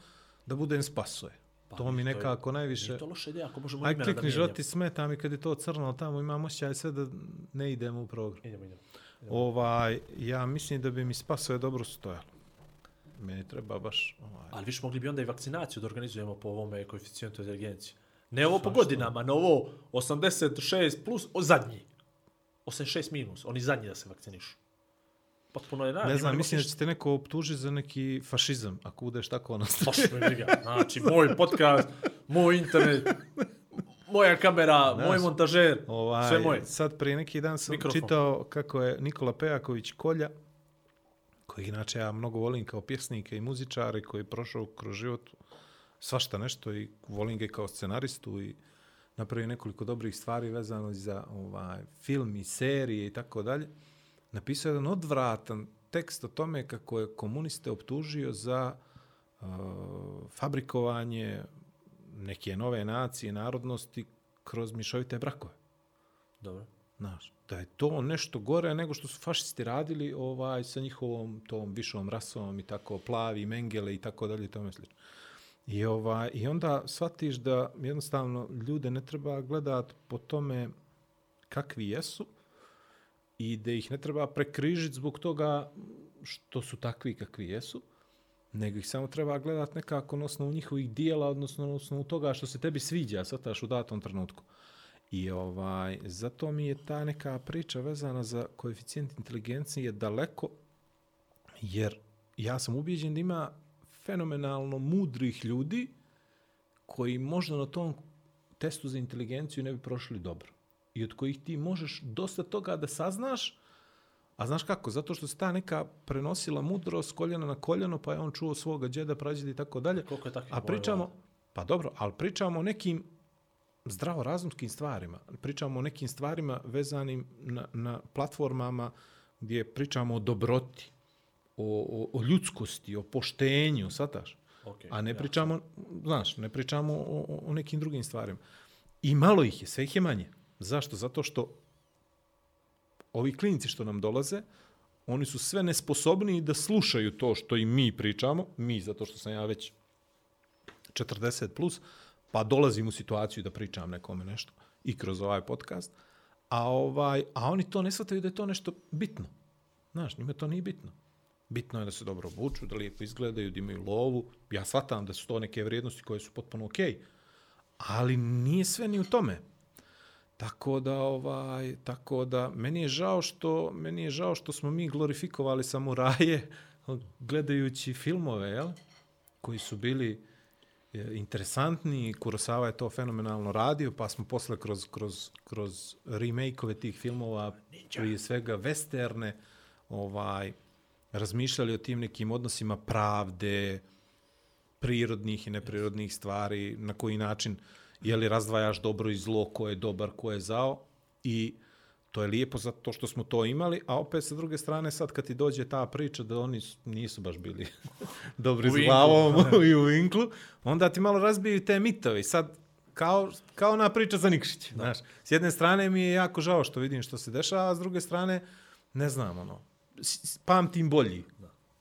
da budem spasoje. Pa, to mi to je- nekako najviše... To loša ideja, ako možemo Aj klikni žoti smeta mi kad je to crno tamo, imam osjećaj sve da ne idemo u program. Idemo, idemo. Ovaj, ja mislim da bi mi spasoje dobro stojalo. Meni treba baš... Ovaj, Ali viš mogli bi onda i vakcinaciju da organizujemo po ovome koeficijentu inteligencije. Ne ovo po godinama, na ovo 86 plus, o zadnji. 86 minus, oni zadnji da se vakcinišu. Potpuno je na, ne znam, mislim da će te neko optužiti za neki fašizam, ako budeš tako ono... Me briga. Znači, moj podcast, moj internet, moja kamera, Znaš, moj montažer, Ovaj, sve moje. Sad prije neki dan sam Mikrofon. čitao kako je Nikola Pejaković Kolja, koji inače ja mnogo volim kao pjesnika i muzičar i koji je prošao kroz život svašta nešto i volim ga kao scenaristu i napravio nekoliko dobrih stvari vezano za ovaj film i serije i tako dalje. Napisao je jedan odvratan tekst o tome kako je komuniste optužio za uh, fabrikovanje neke nove nacije, narodnosti kroz mišovite brakove. Dobro. Znaš, da je to nešto gore nego što su fašisti radili ovaj sa njihovom tom višom rasom i tako plavi, mengele i tako dalje i tome slično. I, ovaj, I onda shvatiš da jednostavno ljude ne treba gledat po tome kakvi jesu i da ih ne treba prekrižiti zbog toga što su takvi kakvi jesu, nego ih samo treba gledat nekako na osnovu njihovih dijela, odnosno na osnovu toga što se tebi sviđa, svataš u datom trenutku. I ovaj, zato mi je ta neka priča vezana za koeficijent inteligencije daleko, jer ja sam ubijeđen da ima fenomenalno mudrih ljudi koji možda na tom testu za inteligenciju ne bi prošli dobro. I od kojih ti možeš dosta toga da saznaš, a znaš kako? Zato što se ta neka prenosila mudrost koljena na koljeno, pa je on čuo svoga džeda, prađeda i tako dalje. Koliko je takvih A pričamo, pa dobro, ali pričamo o nekim zdravorazumskim stvarima. Pričamo o nekim stvarima vezanim na, na platformama gdje pričamo o dobroti, o, o, o ljudskosti, o poštenju, sataš? Okay, A ne pričamo, znaš, ne pričamo o- o nekim drugim stvarima. I malo ih je, sve ih je manje. Zašto? Zato što ovi klinici što nam dolaze, oni su sve nesposobniji da slušaju to što i mi pričamo, mi, zato što sam ja već 40 plus, pa dolazim u situaciju da pričam nekome nešto i kroz ovaj podcast, a, ovaj, a oni to ne shvataju da je to nešto bitno. Znaš, njima to nije bitno. Bitno je da se dobro obuču, da lijepo izgledaju, da imaju lovu. Ja shvatam da su to neke vrijednosti koje su potpuno okej. Ali nije sve ni u tome. Tako da ovaj tako da meni je žao što meni je žao što smo mi glorifikovali samuraje gledajući filmove, jel? Koji su bili e, interesantni, Kurosawa je to fenomenalno radio, pa smo posle kroz, kroz, kroz remake-ove tih filmova, prije svega westerne, ovaj, razmišljali o tim nekim odnosima pravde, prirodnih i neprirodnih stvari, na koji način je li razdvajaš dobro i zlo, ko je dobar, ko je zao i to je lijepo zato što smo to imali, a opet sa druge strane sad kad ti dođe ta priča da oni nisu baš bili dobri s glavom i u vinklu, onda ti malo razbiju te mitovi. Sad, kao, kao ona priča za Nikšić. Znaš, s jedne strane mi je jako žao što vidim što se dešava, a s druge strane, ne znam, ono, pamtim bolji.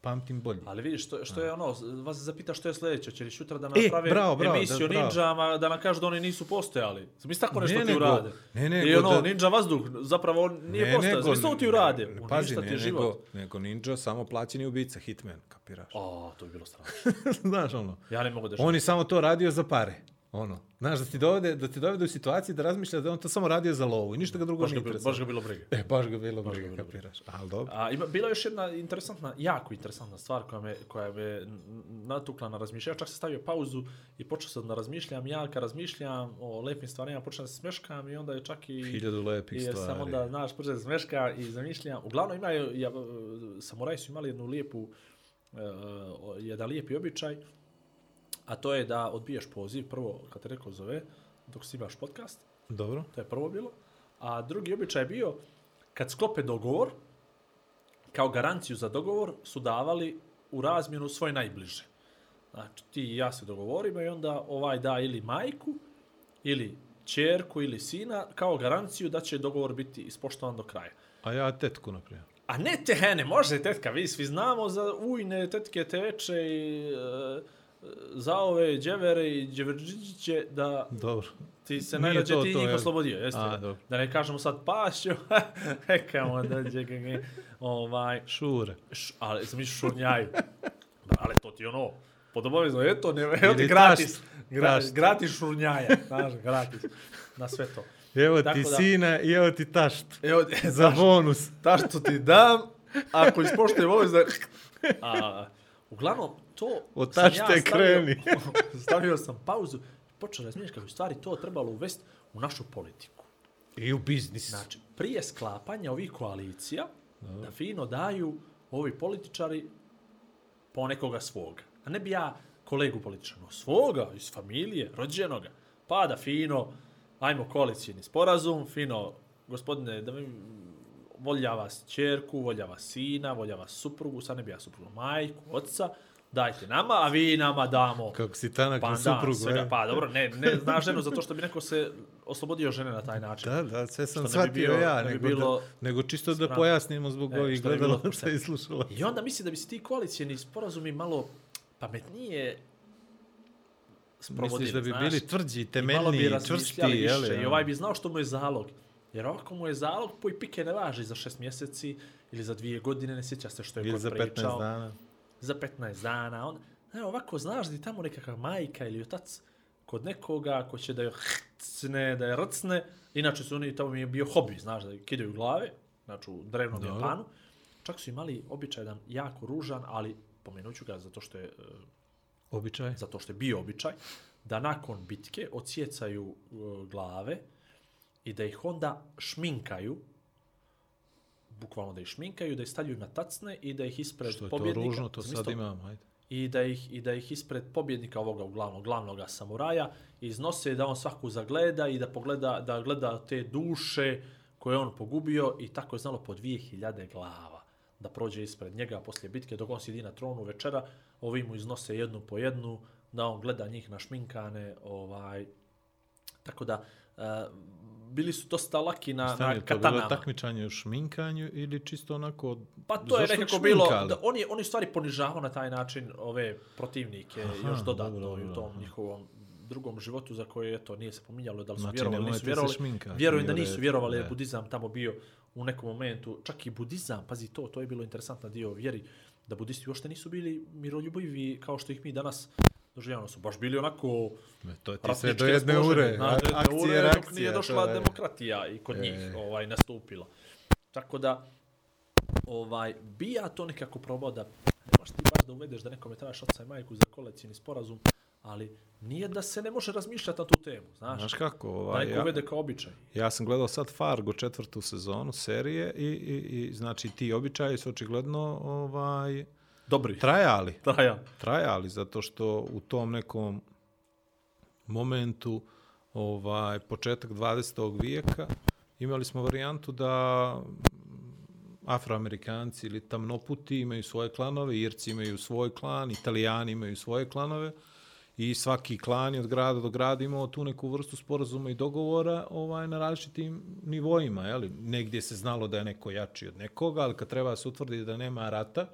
Pamtim bolje. Ali vidiš, što, što je ono, vas zapita što je sljedeće, će li sutra da E, naprave bravo, bravo, emisiju da, bravo. ninjama, da nam kažu da oni nisu postojali. Misli tako nešto Ne, ti urade? ne, I nego ono, da- ninja vazduh, zapravo on nije postojao. Misli to ti urade? ne, On Pazi, ne, nego, nego ninja samo plaćeni ubica, hitman, kapiraš? O, to bi bilo strašno. Znaš ono, Ja ne mogu da on je samo to radio za pare. Ono, znaš, da ti dovede, da ti dovede u situaciji da razmišljaš da on to samo radio za lovu i ništa ga drugo baš nije ga, baš ga bilo briga. E, baš ga bilo Baš ga briga, bilo kapiraš. Ali dobro. A ima, bila je još jedna interesantna, jako interesantna stvar koja me, koja me natukla na razmišljanje. Čak sam stavio pauzu i počeo sam da razmišljam. Ja kad razmišljam o lepim stvarima, počnem da se smeškam i onda je čak i... Hiljadu lepih stvari. sam onda, znaš, počeo da se smeška i zamišljam. Uglavnom imaju, ja, samuraji su imali jednu lijepu, uh, jedan lijepi običaj, a to je da odbiješ poziv, prvo kad te neko zove, dok snimaš podcast, Dobro. to je prvo bilo. A drugi običaj je bio, kad sklope dogovor, kao garanciju za dogovor su davali u razmjenu svoje najbliže. Znači, ti i ja se dogovorimo i onda ovaj da ili majku, ili čerku, ili sina, kao garanciju da će dogovor biti ispoštovan do kraja. A ja tetku, na primjer. A ne te, ne može tetka, vi svi znamo za ujne tetke, teče i e, za ove dževere i dževerđiće da Dobro. ti se najrađe ti njih oslobodio, jeste? A, da? dobro. da ne kažemo sad pašću, hekamo da će ovaj, Šure. š, ali sam mišli šurnjaju. Ali to ti ono, pod obavezno, eto, ne, evo ti gratis, tašt, gra, tašt. gratis šurnjaja, znaš, gratis, na sve to. Evo Tako ti da- sina i evo ti tašt. Evo, Za bonus. ta što ti dam, ako ispoštujem obavez da... A, uglavnom, to Od tašte stavio- kreni. stavio sam pauzu, počeo razmišljati kako stvari to trebalo uvesti u našu politiku. I u biznis. Znači, prije sklapanja ovih koalicija, da fino daju ovi političari po nekoga svoga. A ne bi ja kolegu političara, no svoga, iz familije, rođenoga. Pa da fino, ajmo koalicijni sporazum, fino, gospodine, da mi volja vas čerku, volja vas sina, volja vas suprugu, sad ne bi ja suprugu, majku, oca, dajte nama, a vi nama damo Kako si tanak na pandan, suprugu, svega. e? Pa dobro, ne, ne zna ženu zato što bi neko se oslobodio žene na taj način. Da, da, sve sam bi shvatio bio- ja, ne bi nego, bilo da, nego čisto da spremno. pojasnimo zbog E, ovih ne bi pošteno. i slušala. I onda misli da bi se ti koalicijeni sporazumi malo pametnije sprovodili, Misliš da bi znaš? bili tvrđi, I bi temeljniji, razmišljali čvrsti, više. jeli? I ovaj bi znao što mu je zalog. Jer ovako mu je zalog, poj pike ne važi za šest mjeseci ili za dvije godine, ne sjeća se što je Ili kod za 15 pričao. dana. Za 15 dana. On, ne, ovako znaš da je tamo nekakav majka ili otac kod nekoga ko će da je hrcne, da je rcne. Inače su oni, tamo mi je bio hobi, znaš, da je kidaju glave, znači u drevnom Dobro. Japanu. Čak su imali običaj jedan jako ružan, ali pomenut ću ga zato što je, e, Običaj. zato što je bio običaj, da nakon bitke odsjecaju e, glave i da ih onda šminkaju, bukvalno da ih šminkaju, da ih stavljaju na tacne i da ih ispred Što je to pobjednika... ružno, to sad imamo, ajde. i da ih i da ih ispred pobjednika ovoga uglavnom glavnog samuraja iznose da on svaku zagleda i da pogleda da gleda te duše koje je on pogubio i tako je znalo po 2000 glava da prođe ispred njega poslije bitke dok on sidi na tronu večera ovi mu iznose jednu po jednu da on gleda njih našminkane ovaj tako da e, bili su dosta laki na, Stani, na to bilo katanama. takmičanje u šminkanju ili čisto onako... Pa to je nekako bilo, šminkali? da on je, on je stvari ponižavao na taj način ove protivnike Aha, još dodatno dobro, i u dobro, tom njihovom drugom životu za koje eto nije se pominjalo da li su Znači, vjerovali nisu vjerovali. šminkati, Vjerujem da nisu vjerovali jer budizam tamo bio u nekom momentu, čak i budizam, pazi to, to je bilo interesantan dio vjeri, da budisti uopšte nisu bili miroljubivi kao što ih mi danas doživljavamo su baš bili onako Me, To ti sve do jedne ure. znaš, do jedne Akcije, ure, dok nije došla je- demokratija i kod E. njih ovaj, nastupila. Tako da, ovaj, bi ja to nekako probao da, ne možeš ti baš da uvedeš da nekome trebaš oca i majku za kolekcijni sporazum, ali nije da se ne može razmišljati na tu temu, znaš. Znaš kako, da ovaj, neko ja, uvede kao običaj. ja sam gledao sad Fargo četvrtu sezonu serije i, i, i znači ti običaji su očigledno ovaj, Dobri. trajali. Trajali zato što u tom nekom momentu ovaj početak 20. vijeka imali smo varijantu da afroamerikanci ili tamnoputi imaju svoje klanove, Irci imaju svoj klan, Italijani imaju svoje klanove i svaki klan je od grada do grada imao tu neku vrstu sporazuma i dogovora ovaj, na različitim nivoima. Jeli? Negdje se znalo da je neko jači od nekoga, ali kad treba se utvrdi da nema rata,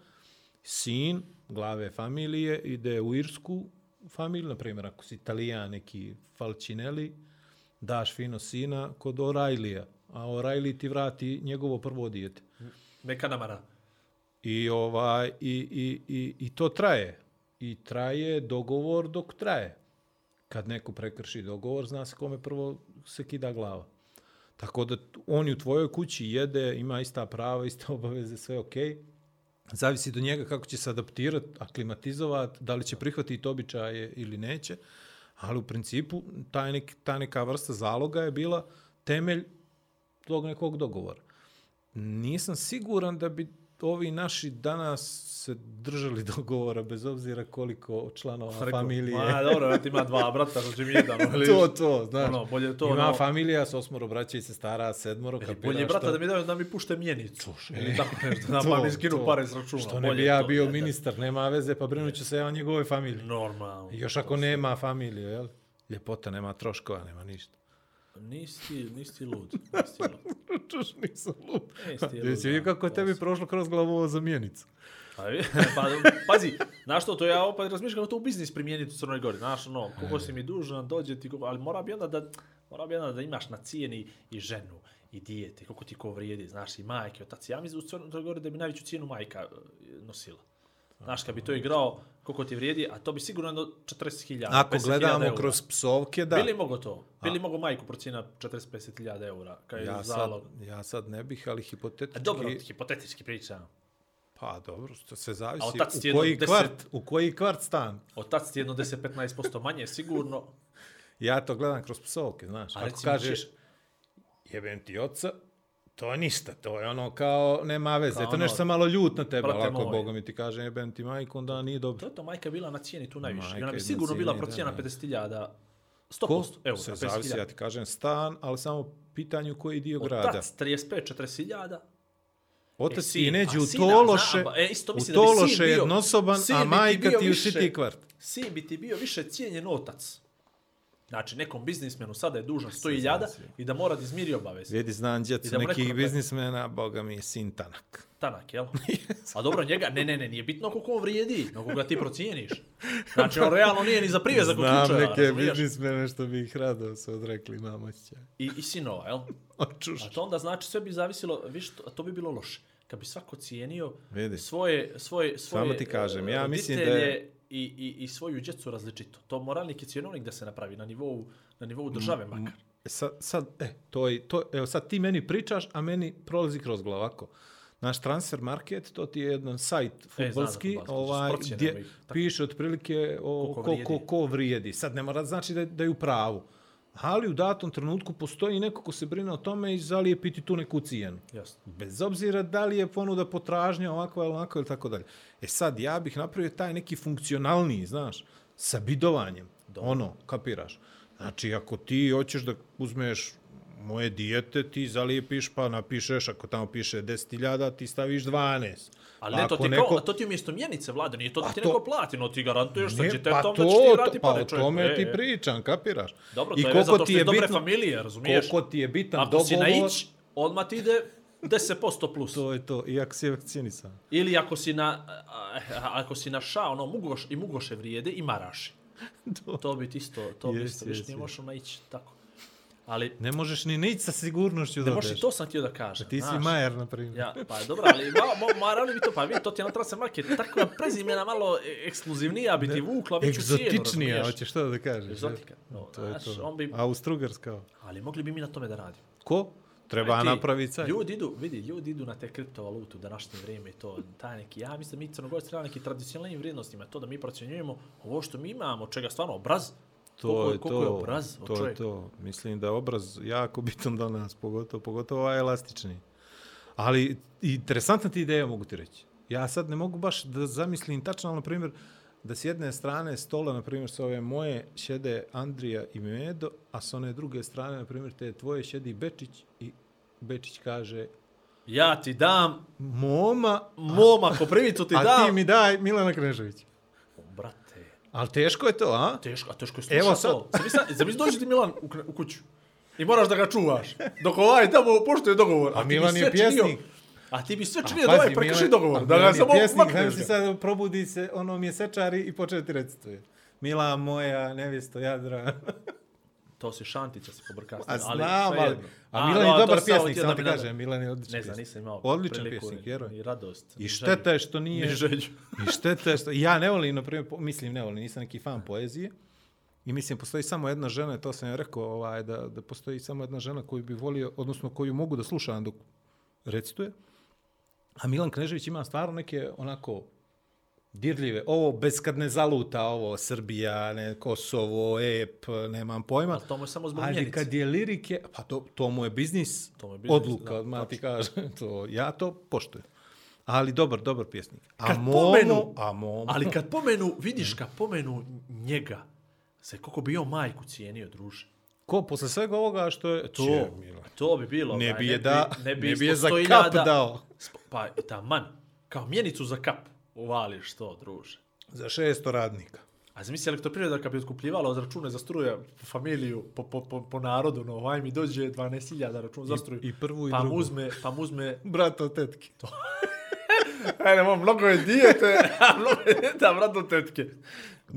sin glave familije ide u irsku familiju, na primjer, ako si italijan, neki Falcinelli, daš fino sina kod O'Reillya, a O'Reilly ti vrati njegovo prvo dijete. Neka namara. I, ovaj, i, i, i, I to traje. I traje dogovor dok traje. Kad neko prekrši dogovor, zna se kome prvo se kida glava. Tako da on u tvojoj kući jede, ima ista prava, iste obaveze, sve ok. Zavisi do njega kako će se adaptirati, aklimatizovati, da li će prihvatiti običaje ili neće. Ali u principu taj nek, ta neka vrsta zaloga je bila temelj tog nekog dogovora. Nisam siguran da bi ovi naši danas se držali dogovora bez obzira koliko članova Rekao, familije. Ma, dobro, ti ima dva brata, znači mi jedan. ali- to, to, znaš. Ono, bolje to, Ima ono- familija s osmoro braća i sestara, sedmoro, kapiraš Bolje brata to? da mi daju da mi pušte mjenicu. Ili tako nešto, da To, mi skinu to. pare s računa. Što ne bi ja to, bio da. ministar, nema veze, pa brinut ću se ja o njegove familije. Normalno. Još ako nema familiju, jel? Ljepota, nema troškova, nema ništa. Nisi ti, nisi ti lud. Nisi ti lud. Čuš, nisam lup. Nisi ti lud, Jesi vidio kako to tebi prošlo kroz glavu ovo za mjenicu? Pa, pa, pazi, znaš što, to ja opet razmišljam to u biznis primijeniti u Crnoj Gori. Znaš, ono, koliko si mi dužan, dođe ti, ali mora bi onda da, mora bi onda da imaš na cijeni i ženu, i dijete, koliko ti ko vrijedi, znaš, i majke, otac. Ja mislim u Crnoj Gori da bi najveću cijenu majka e, nosila. Znaš, kad bi to igrao, koliko ti vrijedi, a to bi sigurno do 40.000. Ako 50.000 gledamo eura. kroz psovke, da. Bili mogo to? Bili mogo majku procijena 40-50.000 eura, kao je Ja sad, zalog? ja sad ne bih, ali A hipotetički... dobro, hipotetički pričam. Pa dobro, to se zavisi A u koji, deset- kvart, u koji kvart stan. Otac ti jedno 10-15% manje, sigurno. Ja to gledam kroz psovke, znaš. A Ako kažeš, jebem ti oca, to je ništa, to je ono kao, nema veze, Kao to ono, nešto malo ljut na tebe, ali ako moj. Boga mi ti kaže jebem ti majku, onda nije To dobro. je to, majka bila na cijeni tu najviše. I Majka ona bi sigurno bila cijeni, procijena da, da. 50.000, Ko? 100% eura, Se zavisi, 50.000. ja ti kažem stan, ali samo pitanje u koji dio grada. Otac 35-40.000, Otac E, sin, neđe u Tološe, e, isto u Tološe jednosoban, a majka ti u City kvart. sin bi ti bio više cijenjen otac. Znači, nekom biznismenu sada je dužan 100.000 i da mora da izmiri obaveze. Vidi, znam djecu nekih biznismena, Boga mi je sin tanak. Tanak, jel? A dobro, njega, ne, ne, ne, nije bitno koliko on vrijedi, nego koga ti procijeniš. Znači, on realno nije ni za privezak od Znam slučaja, neke biznismene što bi ih rado se odrekli, imam osjećaj. I, I sinova, jel? Očuš. A to onda znači sve bi zavisilo, viš, to, to bi bilo loše. Kad bi svako cijenio Vidi. svoje, svoje, svoje Samo ti kažem, ja e, mislim da je- i, i, i svoju djecu različito. To moralnik i cijenovnik da se napravi na nivou, na nivou države makar. Sad, sad, e, to je, to, evo sad ti meni pričaš, a meni prolazi kroz glavu ovako. Naš transfer market, to ti je jedan sajt futbolski, fudbalski, ovaj, gdje piše otprilike o ko, ko, vrijedi. ko vrijedi. Sad ne mora znači da, da je u pravu. Ali u datom trenutku postoji neko ko se brine o tome i zalijepiti tu neku cijenu. Jasno. Bez obzira da li je ponuda potražnja ovako ili onako ili tako dalje. E sad, ja bih napravio taj neki funkcionalniji, znaš, sa bidovanjem. Ono, kapiraš. Znači, ako ti hoćeš da uzmeš moje dijete, ti zalijepiš pa napišeš, ako tamo piše 10.000, ti staviš 12. Ali Pa ne, to ako ti, neko- kao, to ti umjesto mjenice, vlada, nije to da A ti to- neko plati, no ti garantuješ sa djetetom pa da će ti to, vrati pa pare o čovjeku. tome E, ti pričam, kapiraš? Dobro, to je zato što je dobre familije, razumiješ? Koliko ti je bitan Ako si na dogovor, ić, odmah ti ide 10% plus. to je to, iako si vakcinisan. Ili ako si na, ako si na ša, ono, mugoš, i mugoše vrijede i maraši. to bi ti isto, to bi isto, viš, jest, nije jest. možeš naići tako. Ali, Ne možeš ni nići sa sigurnošću ne da možeš, odeš. to sam htio da kažem. Ti si. Majer, na primjer. Ja, pa dobro, ali ma, ma, marali bi to, pa vidi, to ti je na transfer market, tako prezimena malo e- ekskluzivnija bi ti vukla veću cijenu, Egzotičnija, hoćeš što da kažeš? Egzotika. No, to je to. on bi- Austrougarska. Ali mogli bi mi na tome da radimo. Ko? Treba Aj ti, napraviti sajt. Ljudi idu, vidi, ljudi idu na te kriptovalutu u današnje vrijeme i to, taj neki, ja mislim da mi crnogorci treba neki tradicionalnim vrijednostima, to da mi procjenjujemo ovo što mi imamo, čega stvarno obraz, To koliko, je koliko to. je obraz to je čovjeka. to. Mislim da je obraz jako bitan danas, pogotovo, pogotovo ovaj elastični. Ali interesantna ti ideja, mogu ti reći. Ja sad ne mogu baš da zamislim tačno, na primjer, da s jedne strane stola, na primjer, s ove moje šede Andrija i Medo, a s one druge strane, na primjer, te tvoje šedi Bečić i Bečić kaže Ja ti dam, Moma, moma, ko privicu ti a dam. ti mi daj Milana Kneževića. Ali teško je to, a? teško, a teško je Evo slušat sad. to. Zamisli, dođe ti Milan u, u kuću i moraš da ga čuvaš. Dok ovaj tamo poštuje dogovor. A ti Milan je sve činio. pjesnik. A ti bi sve A činio da ovaj prekrši dogovor, a da ga samo pjesnik, makneš znaš ti ga. sad probudi se, ono mjesečari i početi recituje. Mila moja, nevjesto Jadra. To si Šantića se pobrkao. A znam, ali, a Milan je dobar pjesnik, samo ti kažem, Milan je odličan Ne znam, nisam imao Odličan pjesnik, ni- vjeruj. Ni radost. I šteta je što nije... Ni želju. I šteta je što... Ja ne volim, na primjer, mislim ne volim, nisam neki fan poezije. I mislim, postoji samo jedna žena, to sam ja rekao, ovaj, da, da postoji samo jedna žena koju bi volio, odnosno koju mogu da slušam dok recituje. A Milan Knežević ima stvarno neke onako dirljive. Ovo bez kad ne zaluta, ovo Srbija, ne, Kosovo, EP, nemam pojma. Ali to mu je samo zbog Ali kad je lirike, pa to, to mu je biznis, To mu je biznis, odluka, da, odmah ti kažem. To, ja to poštujem. Ali dobar, dobar pjesnik. A Kad Momo, pomenu- a Momo, Ali kad pomenu, vidiš kad pomenu njega, se koliko bi on majku cijenio, druže. ko posle svega ovoga što je... To, Če, to bi bilo. Ne onaj, bi je da, ne bi, ne bi je za 100.000 kap dao. Pa, taman, kao mjenicu za kap uvališ to, druže. Za 600 radnika. A zamisli elektroprivreda kad bi otkupljivala od račune za struje po familiju, po, po, po, po narodu, no, ovaj mi dođe 12.000 račun za struju. I prvu i pa drugu. uzme, pa mu uzme, Brat od tetke. ajde, mom, mnogo je dijete, a mnogo je dijete, a brat od tetke.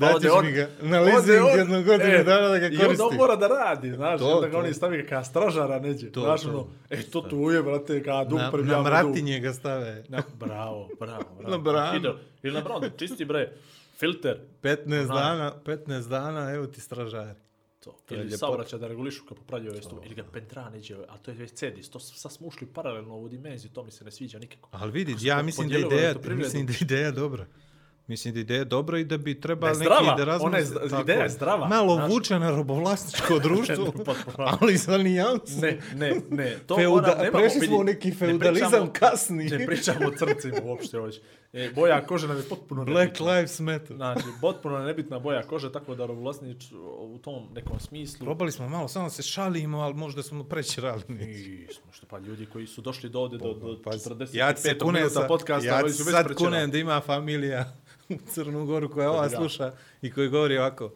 Ode on- mi ga na leasing jednu godinu dana da ga I onda on koristi. mora da radi, znaš, To, onda ga oni stavi kao stražara neđe. To, znaš, to. ono, e, to tu je, brate, kao dug Na, prebijamo na dug. mratinje ga stave. Na, bravo, bravo, bravo. Na branu. Ili na branu, čisti bre, filter. 15 Ona- dana, 15 dana, evo ti stražari. To. To Ili saobraćaj da regulišu kad popravljaju ove stupe. Ili ga pentra neđe, a to je već cedis. To sad smo ušli paralelno u ovu dimenziju, to mi se ne sviđa nikako. Ali vidi, ja mislim da ideja, mislim da ideja dobra. Mislim da je ideja dobra i da bi trebali je neki zdrava, da razmisle. ona je zd- tako ideja je zdrava, Malo znaš. vuče na robovlasničko društvo, ali sa nijansom. Ne, ne, ne. To Feuda- mora, prešli smo u neki ne feudalizam pričamo- kasni. Ne pričamo o crncima uopšte hoće. E, boja kože nam je potpuno Black nebitna. Lives Matter. Znači, potpuno nebitna boja kože, tako da robovlasnič u tom nekom smislu... Probali smo malo, samo se šalimo, ali možda smo prećerali. Nismo, što pa ljudi koji su došli do ovde do, do Pa, 45 ja ti se kunem, minuta podcasta, ja sad kunem da ima familija u Crnu Goru koja ova sluša i koji govori ovako.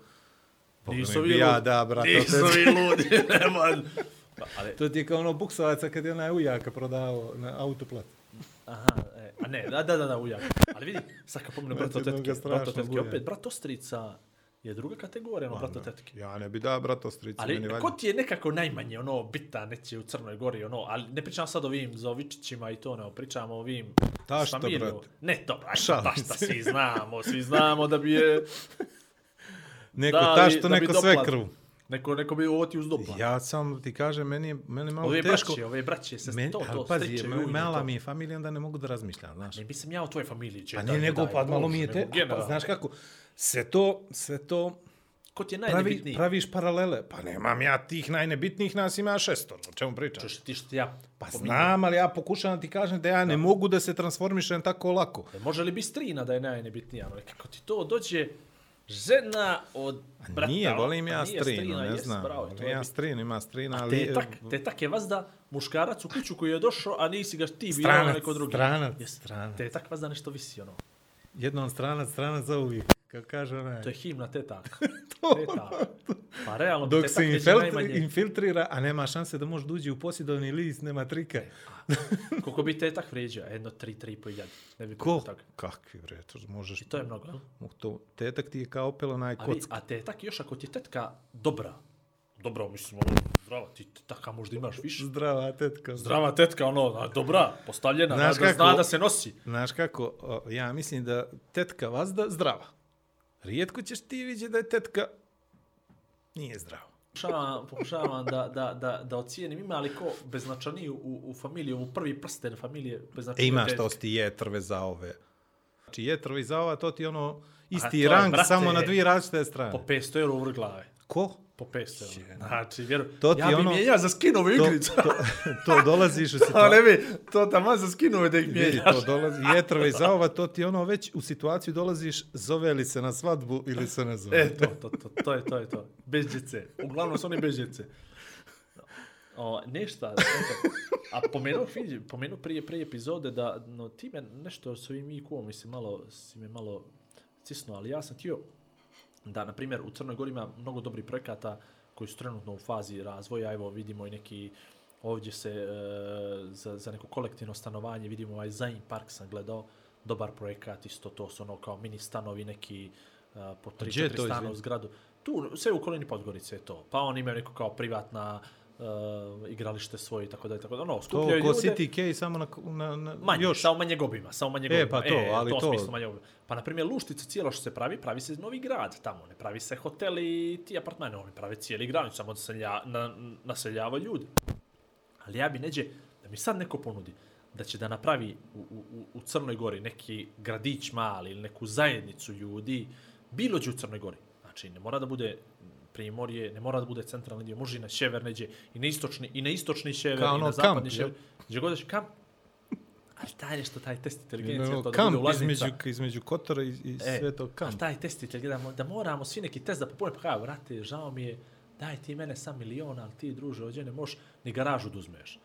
Nisu vi ja da, brate. Nisu vi ludi, nemoj. Pa, ali, To ti je kao ono buksovaca kad je onaj ujaka prodavao na autoplat. aha, e, a ne, da, da, da, da, ujak. Ali vidi, sad kad pomenu brato tetke, brato tetke, opet, brato strica je druga kategorija, ono, brato tetke. Ja ne bi da, brato strici, Ali meni ko ti je nekako najmanje ono bitan neće u Crnoj Gori ono, ali ne pričam sad o ovim Zovičićima i to ne, pričamo o ovim Tašta, s familijom. brate. Ne, dobro, Šalim tašta, svi znamo, svi znamo da bi je Neko da, bi neko sve krv. Neko, neko bi ovo ti uz doplat. Ja sam ti kažem, meni je, meni je malo ove teško. braće, ove braće, se Meni, to, to, pazi, striče, me- mala to. mi je familija, onda ne mogu da razmišljam, znaš. Ne mislim ja o tvojoj familiji. Pa četaj, nije nego, pa malo mi je te, pa, znaš kako, sve to, sve to Ko ti je pravi, najnebitniji? praviš paralele. Pa nemam ja tih najnebitnijih, nas ima šestor, o čemu pričaš? Čuš, ti što ja Pa znam, ali ja pokušavam da ti kažem da ja ne mogu da se transformišem tako lako. E, Može li bistrina da je najnebitnija? Ono, kako ti to dođe žena od brata. Nije, ono, volim pa ja nije strinu, strina, ne jest, znam. bravo, volim ja strinu, ima strina, A ali... tetak, tetak je vazda muškarac u kuću koji je došao, a nisi ga ti Stranac, neko drugi. stranac, stranac. Tetak vazda nešto visi, ono. Jednom stranac, stranac za uvijek. Kako kaže onaj. To je himna tetak. tetak. Pa realno, Dok se infiltri, infiltrira, a nema šanse da može uđi u posjedovni list, nema trika. Koliko bi tetak vrijeđao? Jedno, tri, tri i po. Ne bi Ko? toga. Kakvi bre, to možeš... I to je mnogo, jel? To, tetak ti je kao opel onaj A, kocka. a tetak, još ako ti je tetka dobra, dobra, mislim, ono, zdrava, ti tetaka možda imaš više. Zdrava tetka. Zdrava tetka, ono, a, dobra, postavljena, Znaš da, zna da se nosi. Znaš kako, ja mislim da tetka vazda zdrava. Rijetko ćeš ti vidjeti da je tetka nije zdrava. Pokušavam, pokušavam da, da, da, da ocijenim ima li ko beznačaniji u, u familiji, u prvi prsten familije E beznačaniji. imaš tetke. to ti jetrve za ove. Znači jetrve za ova, to ti je ono isti je, rang, brate, samo na dvije različite strane. Po 500 euro uvrh glave. Ko? Po 500 euro. Znači, vjeru, To ti ja bi ono- mijenjao za skinove To, igricu. to, to dolaziš u situaciju. bi, to tamo za skinove da ih mijenjaš. to dolazi, jetrve za ova, to ti ono već u situaciju dolaziš, zove li se na svadbu ili se ne zove. E, to, to, to, to je to, je to. Bez djece. Uglavnom su oni bez djece. O, nešta, eto. A pomenuo, vidi, pomenuo prije, prije epizode da no, ti me nešto s ovim IQ-om, mislim, malo, si me malo cisnuo, ali ja sam htio da, na primjer, u Crnoj Gori ima mnogo dobrih projekata koji su trenutno u fazi razvoja, evo vidimo i neki Ovdje se e, za, za neko kolektivno stanovanje, vidimo ovaj Zain Park sam gledao, dobar projekat, isto to su ono kao mini stanovi neki e, po stana izvini? u zgradu. Tu, sve u kolini Podgorice je to. Pa oni imaju neko kao privatna e, igralište svoje i tako da i tako da. Ono, To skupljaju ko ljude. City K samo na, na, na Manje, još. samo manje obima, samo manje E, obima. pa to, ali u tom to- Smislu manje obima. Pa, na primjer, Luštica cijelo što se pravi, pravi se novi grad tamo. Ne pravi se hotel i ti apartmane, oni prave cijeli grad, samo naselja, na, naseljavaju ljudi. Ali ja bi neđe, da mi sad neko ponudi, da će da napravi u, u, u- Crnoj Gori neki gradić mali ili neku zajednicu ljudi, bilo gdje u Crnoj Gori. Znači, ne mora da bude primorje, ne mora da bude centralni dio, može i na sjever neđe, i na istočni, i na istočni sjever, Kao i ono na zapadni kamp, sjever. Gdje god ćeš kamp, Ali taj nešto, taj test inteligencije, No, to da kamp bude ulaznica. između, između Kotora i, i E, Svetog A kampa. taj test inteligencije, da moramo svi neki test da popune, pa kao, vrate, žao mi je, daj ti mene sam milion, ali ti, druže, ovdje ne možeš ni garažu da uzmeš.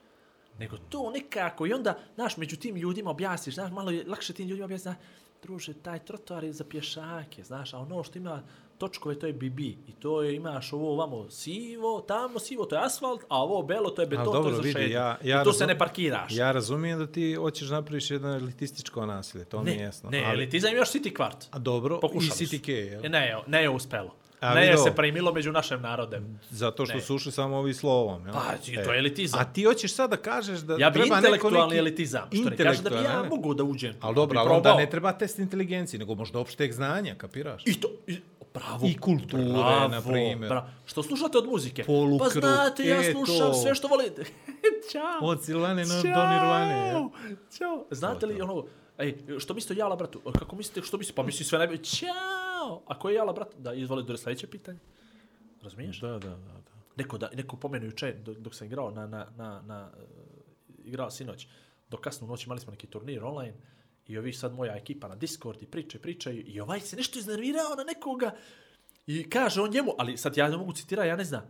Nego to nekako, i onda, znaš, među tim ljudima objasniš, znaš, malo je lakše tim ljudima objasniš, znaš, druže, taj trotoar je za pješake, znaš, a ono što ima točkove, to je BB. I to je, imaš ovo ovamo sivo, tamo sivo, to je asfalt, a ovo belo, to je beton, Ali to dobro, je za vidi, ja- ja I tu se ne parkiraš. Ja razumijem da ti hoćeš napraviš jedno elitističko nasilje, to mi je ne, jasno. ne, ali, elitizam još City kvart. A dobro, Pokušali i su. City K, jel? E, Ne, ne je uspelo. A ne je se primilo među našem narodem. Zato što Ne. su ušli samo ovi slovom. Jel? Pa, to je elitizam. A ti hoćeš sad da kažeš da Ja bi treba intelektualni neki... elitizam, što ne kaže da bi ja ne? mogu da uđem. Ali dobro, ali onda ne treba test inteligencije, nego možda opšteg znanja, kapiraš? I to, i, bravo. I kulture, bravo, na primjer. Bravo. Što slušate od muzike? Polukruh, Pa znate, ja e, slušam to. sve što volite. Ćao. Od Silvane no, do Nirvane. Ćao. Znate li ono, ej, što mislite Jala bratu? Kako mislite, što misli? Pa misli sve najbolje. Ćao. A ko je Jala brat? Da, izvoli do sljedeće pitanje. Razumiješ? Da, da, da. da. Neko, da, neko pomenu juče dok, dok sam igrao na, na, na, na uh, igrao sinoć, do kasnu noć imali smo neki turnir online i ovi sad moja ekipa na Discord i pričaju, pričaju i ovaj se nešto iznervirao na nekoga i kaže on njemu, ali sad ja ne mogu citirati, ja ne znam,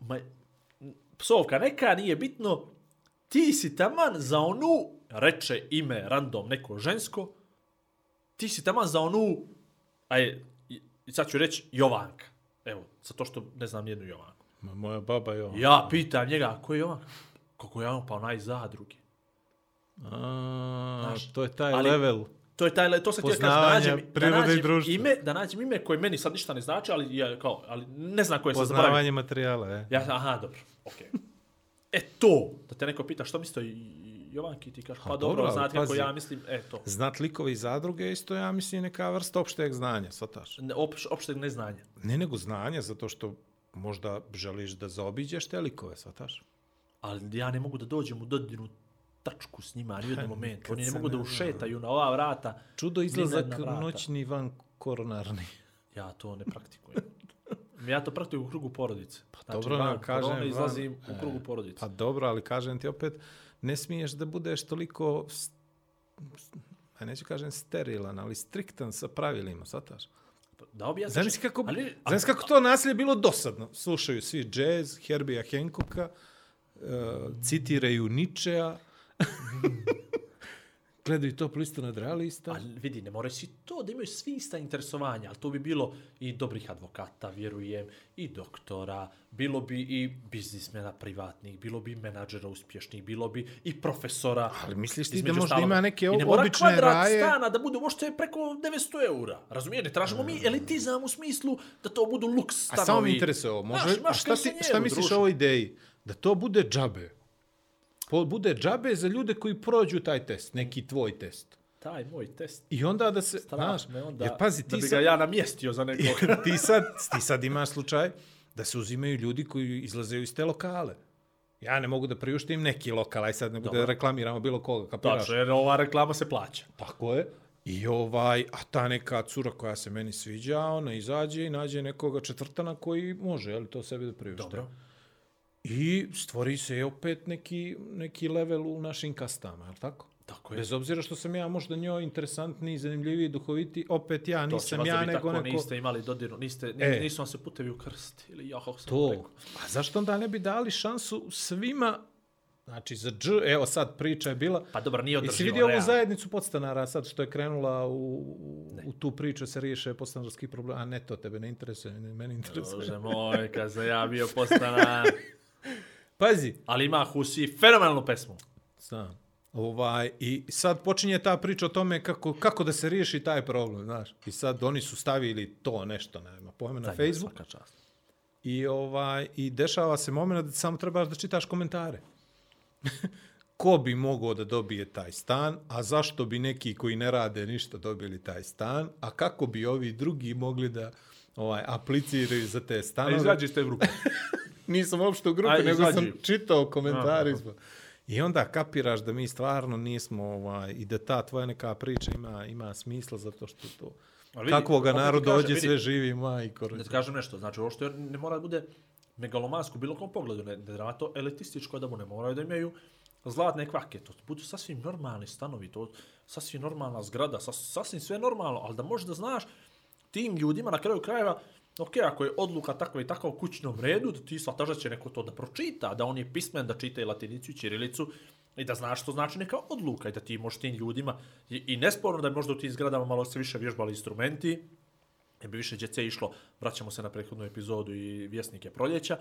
ma, psovka neka, nije bitno, ti si taman za onu, reče ime random neko žensko, ti si taman za onu, aj, sad ću reći Jovanka. Evo, zato što ne znam nijednu Jovanku. Ma, moja baba je ovo. Ja pitam njega, ko je Jovanka? Kako je on, pa onaj zadruge. A, Znaš, to je taj ali- level. To je taj, to sam htio kažem, nađem, da i nađem ime, da nađem ime koje meni sad ništa ne znači, ali, ja, kao, ali ne znam koje sam zaboravio. Poznavanje materijala, je. Ja, aha, dobro, okej. E to, da te neko pita što misli o Jovanki, ti kažeš, pa dobro, dobro, znate kako ja mislim, e to. Znat likovi zadruge isto, ja mislim, neka vrsta opšteg znanja, svataš. Ne, opš, opšteg neznanja. Ne nego znanja, zato što možda želiš da zaobiđeš te likove, svataš. Ali ja ne mogu da dođem u dodirnu tačku s njima ni u jednom momentu. Oni ne mogu da ušetaju na ova vrata. Čudo izlazak vrata. noćni van koronarni. Ja to ne praktikujem. Ja to praktikujem u krugu porodice. Znači, dobro, van kažem korone vam, izlazim e, u krugu porodice. Pa dobro, ali kažem ti opet, ne smiješ da budeš toliko, a neću kažem sterilan, ali striktan sa pravilima, svataš. Da objasniš. Zamisli kako, Ali- zamisli kako to nasilje bilo dosadno. Slušaju svi džez, Herbija Hancocka, uh, citiraju Ničea, gledaju to listu nadrealista. Ali vidi, ne moraju svi to da imaju svi ista interesovanja, ali to bi bilo i dobrih advokata, vjerujem, i doktora, bilo bi i biznismena privatnih, bilo bi menadžera uspješnih, bilo bi i profesora. Ali misliš ti da možda ostalog. ima neke I ne mora obične kvadrat raje? stana da bude uopšte preko 900 eura. Razumije, ne tražimo mi elitizam u smislu da to budu luks stanovi. A samo me interesuje ovo. Može, Znaš, a šta, ti, šta misliš o ovoj ideji? Da to bude džabe. Bude džabe za ljude koji prođu taj test, neki tvoj test. Taj moj test. I onda da se, znaš, me onda, jer pazi, da ti bi sad, ga ja namjestio za nekog. ti, sad, ti sad imaš slučaj da se uzimaju ljudi koji izlaze iz te lokale. Ja ne mogu da priuštim neki lokal, aj sad ne bude da reklamiramo bilo koga, kapiraš? Tačno, jer ova reklama se plaća. Tako je. I ovaj, a ta neka cura koja se meni sviđa, ona izađe i nađe nekoga četvrtana koji može, je li to sebi da priušte. Dobro. I stvori se opet neki, neki level u našim kastama, je li tako? Tako je. Bez obzira što sam ja možda njoj interesantniji, zanimljiviji, duhoviti, opet ja nisam ja nego tako, neko... niste imali dodirnu, niste, E. nisu vam se putevi ukrstili, ja sam To. A zašto onda ne bi dali šansu svima, znači za dž, evo sad priča je bila, Pa dobro, nije Jesi održivo, vidio ovu zajednicu podstanara sad što je krenula u, u tu priču se riješe podstanarski problem? A ne, to tebe ne interesuje, ne, mene interesuje. Bože moj, kad sam ja bio postanar. Pazi, Ali ima Husi fenomenalnu pesmu. Znam. Ovaj, I sad počinje ta priča o tome kako, kako da se riješi taj problem, znaš. I sad oni su stavili to nešto, nema pojma, na Daj, Facebook. Svaka čast. I, ovaj, I dešava se moment da samo trebaš da čitaš komentare. Ko bi mogao da dobije taj stan, a zašto bi neki koji ne rade ništa dobili taj stan, a kako bi ovi drugi mogli da ovaj apliciraju za te A stanove. izađi iz te grupe. Nisam uopšte u grupi, nego sam čitao ispod. I onda kapiraš da mi stvarno nismo, ovaj, i da ta tvoja neka priča ima, ima smisla zato što to... Ali vidi, Kakvoga narod dođe, vidi, sve živi, majko. Da ti kažem nešto, znači ovo što ne mora da bude megalomansko bilo kom pogledu, ne, ne to elitističko da bude, ne moraju da imaju zlatne kvake, to budu sasvim normalni stanovi, to sasvim normalna zgrada, sas, sasvim sve normalno, ali da možeš da znaš tim ljudima na kraju krajeva, ok, ako je odluka takva i takva u kućnom redu, da ti shvataš da će neko to da pročita, da on je pismen da čita i latinicu i ćirilicu, i da znaš što znači neka odluka i da ti možeš tim ljudima, i, i nesporno da je možda u tim zgradama malo se više vježbali instrumenti, jer bi više djece išlo, vraćamo se na prethodnu epizodu i vjesnike proljeća,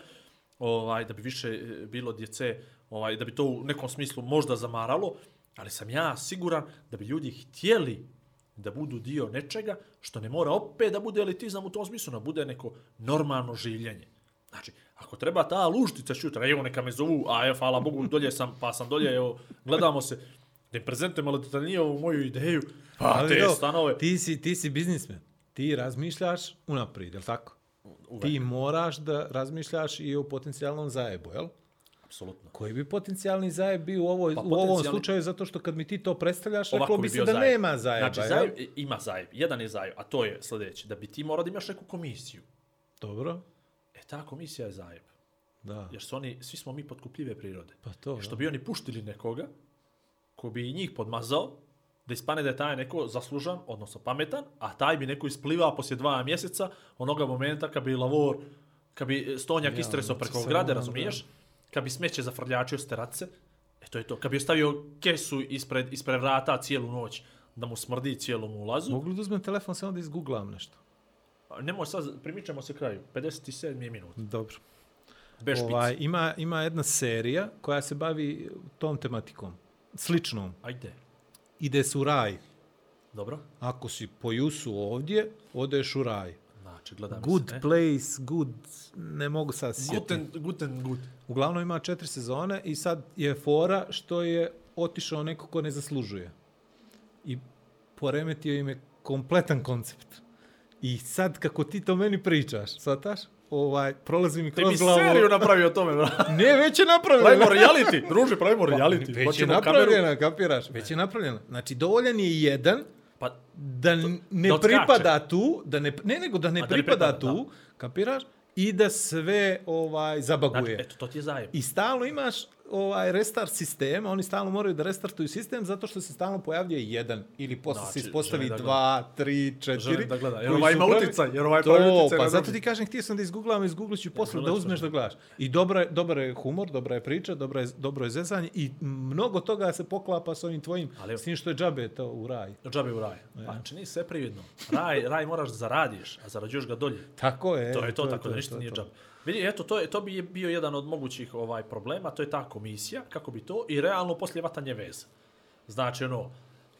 ovaj, da bi više e, bilo djece, ovaj, da bi to u nekom smislu možda zamaralo, ali sam ja siguran da bi ljudi htjeli da budu dio nečega, što ne mora opet da bude elitizam u tom smislu, da bude neko normalno življenje. Znači, ako treba ta luštica šutra, evo neka me zovu, a evo, hvala Bogu, dolje sam, pa sam dolje, evo, gledamo se, da im prezentujem malo detaljnije ovu moju ideju, pa Ali te do, stanove. Ti si, ti si biznismen. Ti razmišljaš unaprijed, jel tako? Ti moraš da razmišljaš i o potencijalnom zajebu, jel? Apsolutno. Koji bi potencijalni zajeb bio u, ovoj, Pa u ovom slučaju, zato što kad mi ti to predstavljaš, Ovako reklo bi bi se da zajeb. nema zajeba, Znači, zajeb, ima zajeb. Jedan je zajeb, a to je sljedeće. Da bi ti morao da imaš neku komisiju. Dobro, E, ta komisija je zajeb. da. Jer su oni, svi smo mi potkupljive prirode. Pa to, Što da. bi oni puštili nekoga, ko bi i njih podmazao, da ispane da je taj neko zaslužan, odnosno pametan, a taj bi neko isplivao poslije dva mjeseca, onoga momenta kad bi lavor, kad bi stonjak Ja, istresao preko se grade, razumiješ? Kad bi smeće zafrljačio s terace, e to je to. Kad bi ostavio kesu ispred, ispred vrata cijelu noć, da mu smrdi cijelom ulazu. Mogu li da uzmem telefon samo da izgooglam nešto? Nemoj sad, primičemo se kraju. 57 je minut. Dobro. Bez. Ovaj, ima, ima jedna serija koja se bavi tom tematikom. Sličnom. Ajde. Ide se u raj. Dobro. Ako si po Jusu ovdje, odeš u raj. Znači, Good se, ne? place, good, ne mogu sad sjetiti. Guten, guten, gut. Uglavnom ima četiri sezone i sad je fora što je otišao neko ko ne zaslužuje. I poremetio im je kompletan koncept. I sad kako ti to meni pričaš, shvataš? Ovaj, prolazi mi Ti kroz bi glavu. seriju napravio o tome, bra. Ne, već je napravljeno. Pravimo reality, druže, pravimo reality. Već je napravljena, kapiraš? Već je napravljena. Znači, dovoljan je jedan Pa, da ne Da pripada tu, da ne, ne nego da ne, A da ne pripada, pripada, tu, kapiraš? I da sve ovaj zabaguje. znači, eto, to ti je zajeb. I stalno imaš ovaj restart sistema, oni stalno moraju da restartuju sistem zato što se stalno pojavljuje jedan ili posle Znači, se ispostavi da dva, tri, četiri. Da gleda, jer ovaj ima uticaj, jer ovaj to, pravi uticaj pa zato ti kažem, htio sam da izgooglam, izgooglit ću posle, da uzmeš da gledaš. I dobra je, dobar je humor, dobra je priča, dobra je, dobro je zezanje i mnogo toga se poklapa s ovim tvojim, Ali- s tim što je džabe to u raj. Džabe u raj. Pa, čini sve prividno. Raj, raj moraš da zaradiš, a zarađuješ ga dolje. Tako je. To je to, tako da ništa to je nije to. džabe. Vidi, eto, to, je, to bi bio jedan od mogućih ovaj problema, to je ta komisija, kako bi to, i realno poslije vatanje veza. Znači, ono,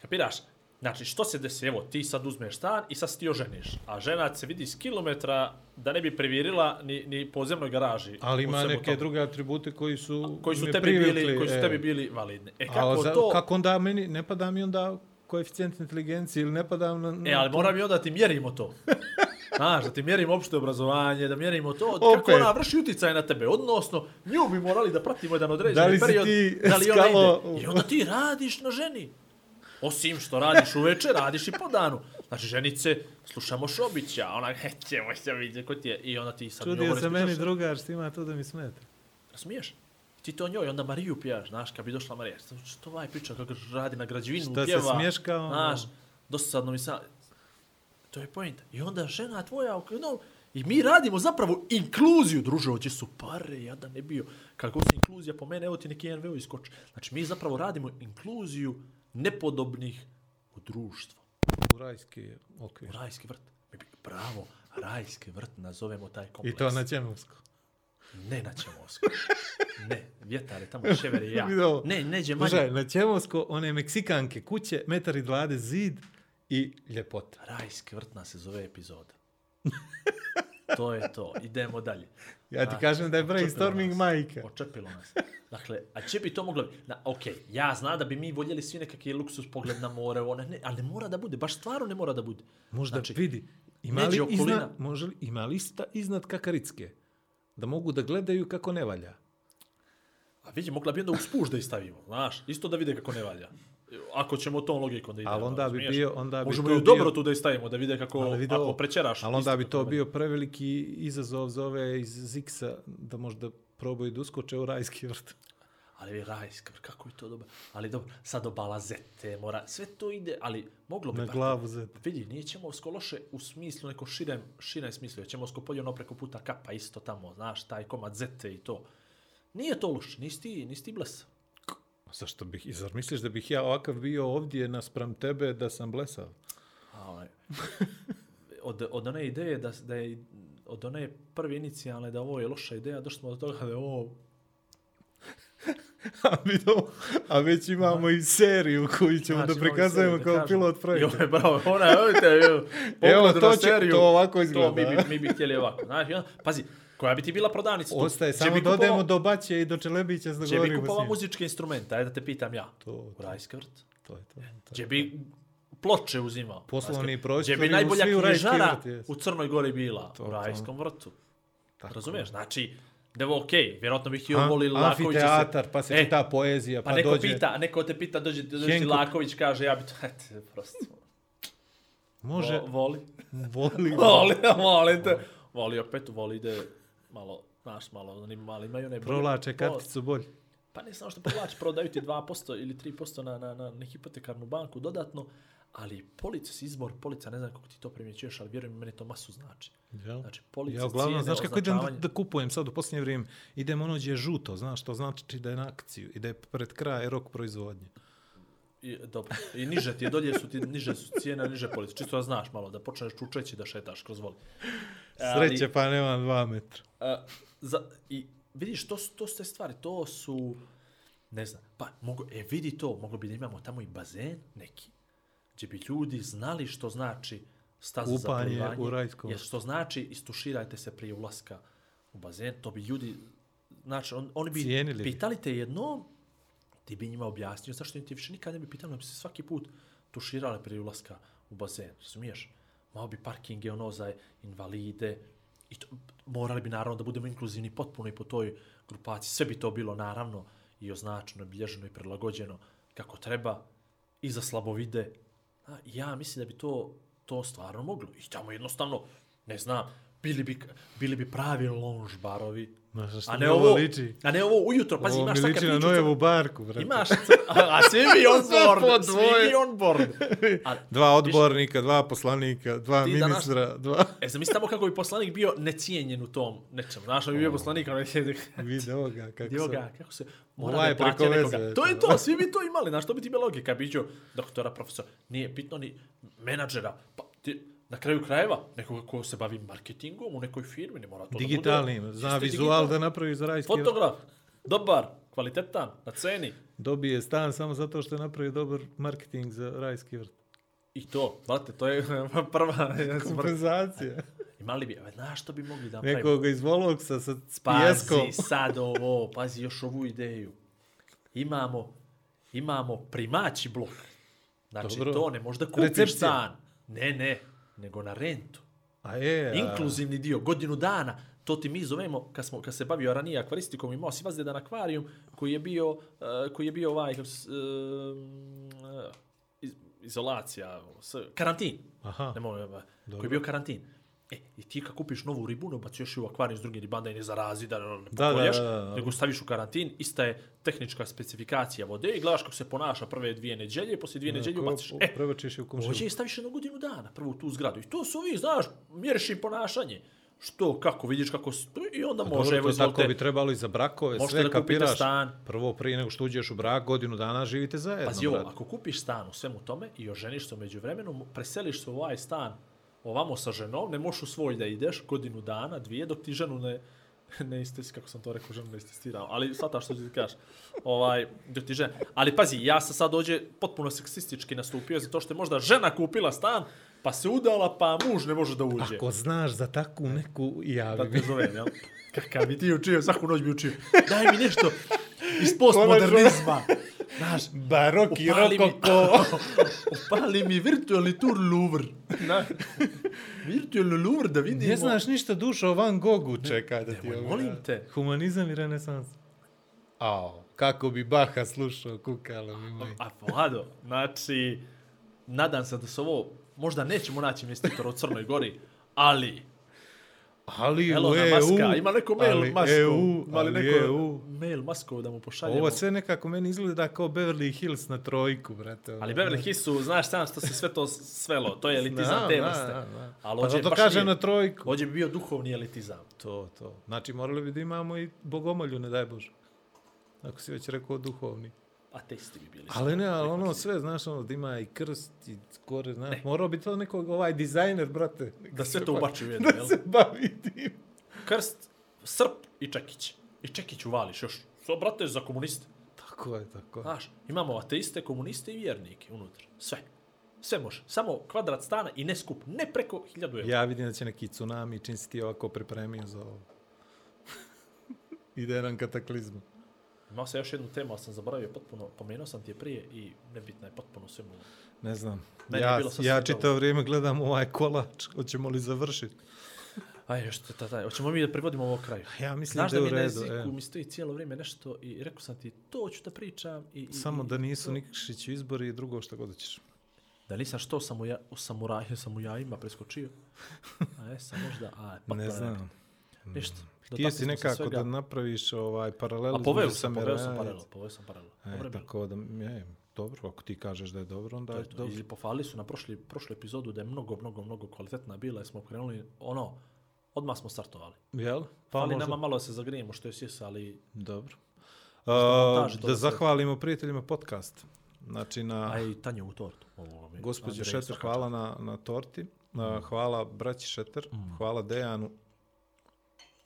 kapiraš, znači, što se desi, evo, ti sad uzmeš stan i sad se ti oženiš, a žena se vidi s kilometra da ne bi previrila ni, ni po zemnoj garaži. Ali ima neke tome. druge atribute koji su koji su tebi bili, koji su e. tebi bili validni. E, Kako, kako za, to... kako onda meni, ne pada mi onda koeficijent inteligencije ili ne pada na... na E, ali to? mora mi onda da ti mjerimo to. Znaš, da ti mjerimo opšte obrazovanje, da mjerimo to, Opet. kako ona vrši utjecaj na tebe. Odnosno, nju bi morali da pratimo jedan određeni Da period. ti da li ona skalo- ide. I onda ti radiš na ženi. Osim što radiš uveče, radiš i po danu. Znači, ženice, slušamo Šobića, ona, he, ćemo se vidjeti ko ti je. I onda ti sad Čudio se meni drugar što ima to da mi smeta. Smiješ? Ti to njoj, onda Mariju pijaš, znaš, kad bi došla Marija, što, ovaj priča kako radi na građevinu, Šta se pjeva, smješka, ono? znaš, dosadno mi sa... To je point. I onda žena tvoja, no, i mi radimo zapravo inkluziju, druže, hoće su pare, ja da ne bio. Kako se inkluzija po mene, evo ti neki NVO iskoči. Znači, mi zapravo radimo inkluziju nepodobnih u društvo. U rajski okvir. U rajski vrt. Bravo, rajski vrt nazovemo taj I kompleks. to na Ćemovsku. Ne na Ćemovsko. Ne, vjetar je tamo, šever je ja. Ovo. Ne, neđe manje. Slušaj, na Ćemovsko, one Meksikanke kuće, metar i dvade zid i ljepota. Rajski vrtna se zove epizoda. to je to. Idemo dalje. Ja ti kažem da je brainstorming nas. majka. Očepilo nas. Dakle, a će bi to moglo... Na, ok, ja znam da bi mi voljeli svi nekakvi luksus pogled na more, one, ne, ali ne mora da bude, baš stvarno ne mora da bude. Možda Znači, vidi, ima neđe li, okolina- iznad, može li, ima li ista iznad kakaritske? Da mogu da gledaju kako ne valja. A vidi, mogla bi onda u spuž da stavimo, znaš, isto da vide kako ne valja. Ako ćemo tom logikom da idemo. Ali onda bi bio, onda bi Možemo to i bio- dobro tu da ih stavimo, da vide kako, Ali vidi ako prečeraš. Ali onda bi to bio preveliki izazov za ove iz Ziksa da možda probaju da uskoče u rajski vrt. Ali rajska, kako je to dobro. Ali dobro, sad obala zete, mora, sve to ide, ali moglo bi... Na glavu zete. Vidi, nije Ćemovsko loše u smislu, neko širem, širem smislu. Ćemovsko polje ono preko puta kapa isto tamo, znaš, taj komad zete i to. Nije to loše, nisi ti, nisi ti blesa. Zašto bih, zar misliš da bih ja ovakav bio ovdje naspram tebe da sam blesao? A, ovaj, od, od one ideje da, da je od one prve inicijalne da ovo je loša ideja, došli smo do toga da je ovo a, vidio, a već imamo i seriju koju ćemo Znači, da prikazujemo da kao kažem. pilot I projekta. ovo je bravo, ona, evo, Evo, to će- seriju, to ovako To izgleda. mi bi, mi bi htjeli ovako. Znaš, i onda, pazi, koja bi ti bila prodavnica tu? Ostaje Gdje samo bi da odemo do Baće i do Čelebića da bi govorimo s kupovao njim. muzičke instrumente, ajde da te pitam ja. To, vrt. to je to. to. Gdje bi ploče uzimao. Poslovni prostori Gdje bi najbolja knjižara u Crnoj Gori bila. To, u to. Rajskom vrtu. Tako. Razumiješ? Znači, da je ovo okej. Vjerojatno bih i voli Laković. Amfiteatar, pa se E, čita poezija, pa, Pa neko dođe... pita, neko te pita, dođe, dođe Henko- Laković, kaže, ja bi to, eto, prosto. Može, Vo- voli. voli. Voli, voli te. Voli opet, voli ide malo, znaš, malo, oni mali imaju ne Provlače karticu bolje. Pa ne samo što provlači, prodaju ti 2% ili 3% na, na, na, na hipotekarnu banku dodatno, ali polica, izbor polica, ne znam kako ti to primjećuješ, ali vjerujem, meni to masu znači. Jel? Znači, polica, Ja uglavnom, cijene, znaš kako idem da, da kupujem sad u posljednje vrijeme? Idem ono gdje je žuto, znaš, to znači da je na akciju i da je pred kraj rok proizvodnje. I, dobro. I niže ti je, dolje su ti, niže su cijene, niže police. Čisto da znaš malo, da počneš čučeći da šetaš kroz voli. Sreće pa nemam dva metra. A, za, I vidiš, to, su- to su te stvari, to su, ne znam, pa mogu, e vidi to, moglo bi da imamo tamo i bazen neki, gdje bi ljudi znali što znači staza za Kupanje plivanje, u rajskom. jer što znači istuširajte se prije ulaska u bazen, to bi ljudi, znači, on, oni bi Cijenili pitali te jednom, ti bi njima objasnio zašto ti više nikad ne bi pitali, bi se svaki put tuširali prije ulaska u bazen, razumiješ? Malo bi parkinge ono za invalide i to, morali bi naravno da budemo inkluzivni potpuno i po toj grupaciji. Sve bi to bilo naravno i označeno, bilježeno i prilagođeno kako treba i za slabovide. Ja mislim da bi to, to stvarno moglo. I tamo jednostavno, ne znam, bili bi, bili bi pravi lounge barovi. Znaš, što A mi ne, ovo ovo, liči? a ne ovo ujutro, pazi, Ovo imaš mi sad liči na Nojevu barku, brate. Imaš, a, a svi bi on board, svi bi on board. A, Dva odbornika, dva poslanika, dva danas- ministra, dva... E, zamisli tamo kako bi poslanik bio necijenjen u tom nečemu. Znaš, bi bio poslanik, ono je Video ga kako sam... ga, kako se... Mora da preko nekoga. veze, To je to, svi bi to imali. Znaš, to bi ti bila logika. Biću doktora, profesora. Nije bitno ni menadžera. Pa, ti, na kraju krajeva, nekoga ko se bavi marketingom u nekoj firmi, ne mora to da Digitalnim, bude. zna vizual digital. da napravi za rajski. Fotograf, dobar, kvalitetan, na ceni. Dobije stan samo zato što je napravio dobar marketing za rajski vrt. I to, brate, to je prva Kompenzacija. Imali bi, znaš što bi mogli da napravimo? Nekoga iz Voloksa sa pijeskom. Pazi sad ovo, pazi još ovu ideju. Imamo, imamo primaći blok. Znači Dobro. to ne možda kupiš Recepcija. stan. Ne, ne, nego na rentu. A je, a... Inkluzivni dio, godinu dana. To ti mi zovemo, kad, smo, kad se bavio ranije akvaristikom, imao si vas jedan akvarijum koji je bio, uh, koji je bio ovaj, uh, iz, izolacija, s, karantin. Aha. Ne mogu, koji je bio karantin. E, i ti kad kupiš novu ribu, ne ubacuješ je u akvarijum s drugim ribama da je ne zarazi, da ne Da, da, da, da, nego staviš u karantin, ista je tehnička specifikacija vode i gledaš kako se ponaša prve dvije neđelje, poslije dvije neđelje ubaciš. E, Prebačiš je u komšiju. Hoće i staviš jednu godinu dana, prvo u tu zgradu. I to su vi, znaš, mjeriš im ponašanje. Što, kako, vidiš kako i onda može, Dobro, evo, to tako izvolite, bi trebalo i za brakove, sve da kapiraš. stan. Prvo, prije nego što uđeš u brak, godinu dana živite zajedno. Pazi ovo, ako kupiš stan u svemu tome i oženiš se umeđu vremenu, preseliš se u ovaj stan ovamo sa ženom, ne možeš u svoj da ideš godinu dana, dvije, dok ti ženu ne, ne istesi, kako sam to rekao, ženu ne istestirao, ali svata što ti kažeš. Ovaj, dok ti žena. Ali pazi, ja sam sad dođe potpuno seksistički nastupio, zato što je možda žena kupila stan, pa se udala, pa muž ne može da uđe. Ako znaš za takvu neku, Da javi te mi. zovem, jel? Kakav bi ti učio, svaku noć bi učio. Daj mi nešto iz postmodernizma. Znaš, upali mi, rokoko. upali mi virtualni tur Louvre. Na, virtualni Louvre da vidimo. Ne znaš ništa dušo o Van Gogu, čekaj da ti Nemoj, molim te. Humanizam i renesans. Ao, kako bi Baha slušao, kukalo mi moj. A Vlado, znači, nadam se da se ovo, možda nećemo naći investitora u Crnoj Gori, ali, Ali u Elona EU, Muska, ima neko mail ali Muskov, EU, ali neko EU. mail Muskov da mu pošaljemo. Ovo sve nekako meni izgleda kao Beverly Hills na trojku, brate. Ali Beverly Hillsu, znaš sam što se sve to svelo, to je elitizam te vrste. Ali Pa zato baš kaže nije- na trojku. Ovdje bi bio duhovni elitizam. To, to. Znači, morali bi da imamo i bogomolju, ne daj Bože. Ako si već rekao duhovni. Ateisti bi bili. Ali ne, ali ono sve, znaš, ono, da ima i krst i gore, znaš, morao bi to nekog, ovaj dizajner, brate. Da sve to ba- ubači u jedno, Da jel? se bavi tim. Krst, srp i čekić. I čekić uvališ još. So, brate, za komuniste. Tako je, tako je. Znaš, imamo ateiste, komuniste i vjernike unutra. Sve. Sve može. Samo kvadrat stana i ne skup. Ne preko 1000 eura. Ja vidim da će neki tsunami, čim si ti ovako pripremio za ovo. Ide jedan kataklizma. Imao sam još jednu temu, ali sam zaboravio potpuno. Pomenuo sam ti je prije i nebitna je potpuno sve mu. Ne znam. Meni ja, bilo ja čitao vrijeme gledam ovaj kolač. Hoćemo li završiti? Aj, još ta, ta, Hoćemo mi da privodimo ovo kraju. Ja mislim Znaš da da je u mi na redu. jeziku e. mi stoji cijelo vrijeme nešto i rekao sam ti, to ću da pričam. I, Samo i, da nisu to. Nikšić izbori i drugo što god ćeš. Da nisam što sam u, ja, u samuraju, sam u jajima preskočio. A jesam možda, a pa Ne znam. Ništa. Htio si nekako da napraviš ovaj paralel A poveo sam, poveo sam Samirajac- paralel, poveo sam paralel. E, tako da, je, dobro, ako ti kažeš da je dobro, onda To je to. dobro. I pohvalili su na prošli, prošlu epizodu da je mnogo, mnogo, mnogo kvalitetna bila jer smo krenuli, ono, odmah smo startovali. Jel? Pa ali možda- nama malo se zagrijemo što je sjes, ali Dobro. Uh, da zahvalimo prijateljima podcast. Znači na a i Tanje u tortu. Andrej Šeter, hvala na, na torti. Uh, hvala braći Šeter, hvala Dejanu.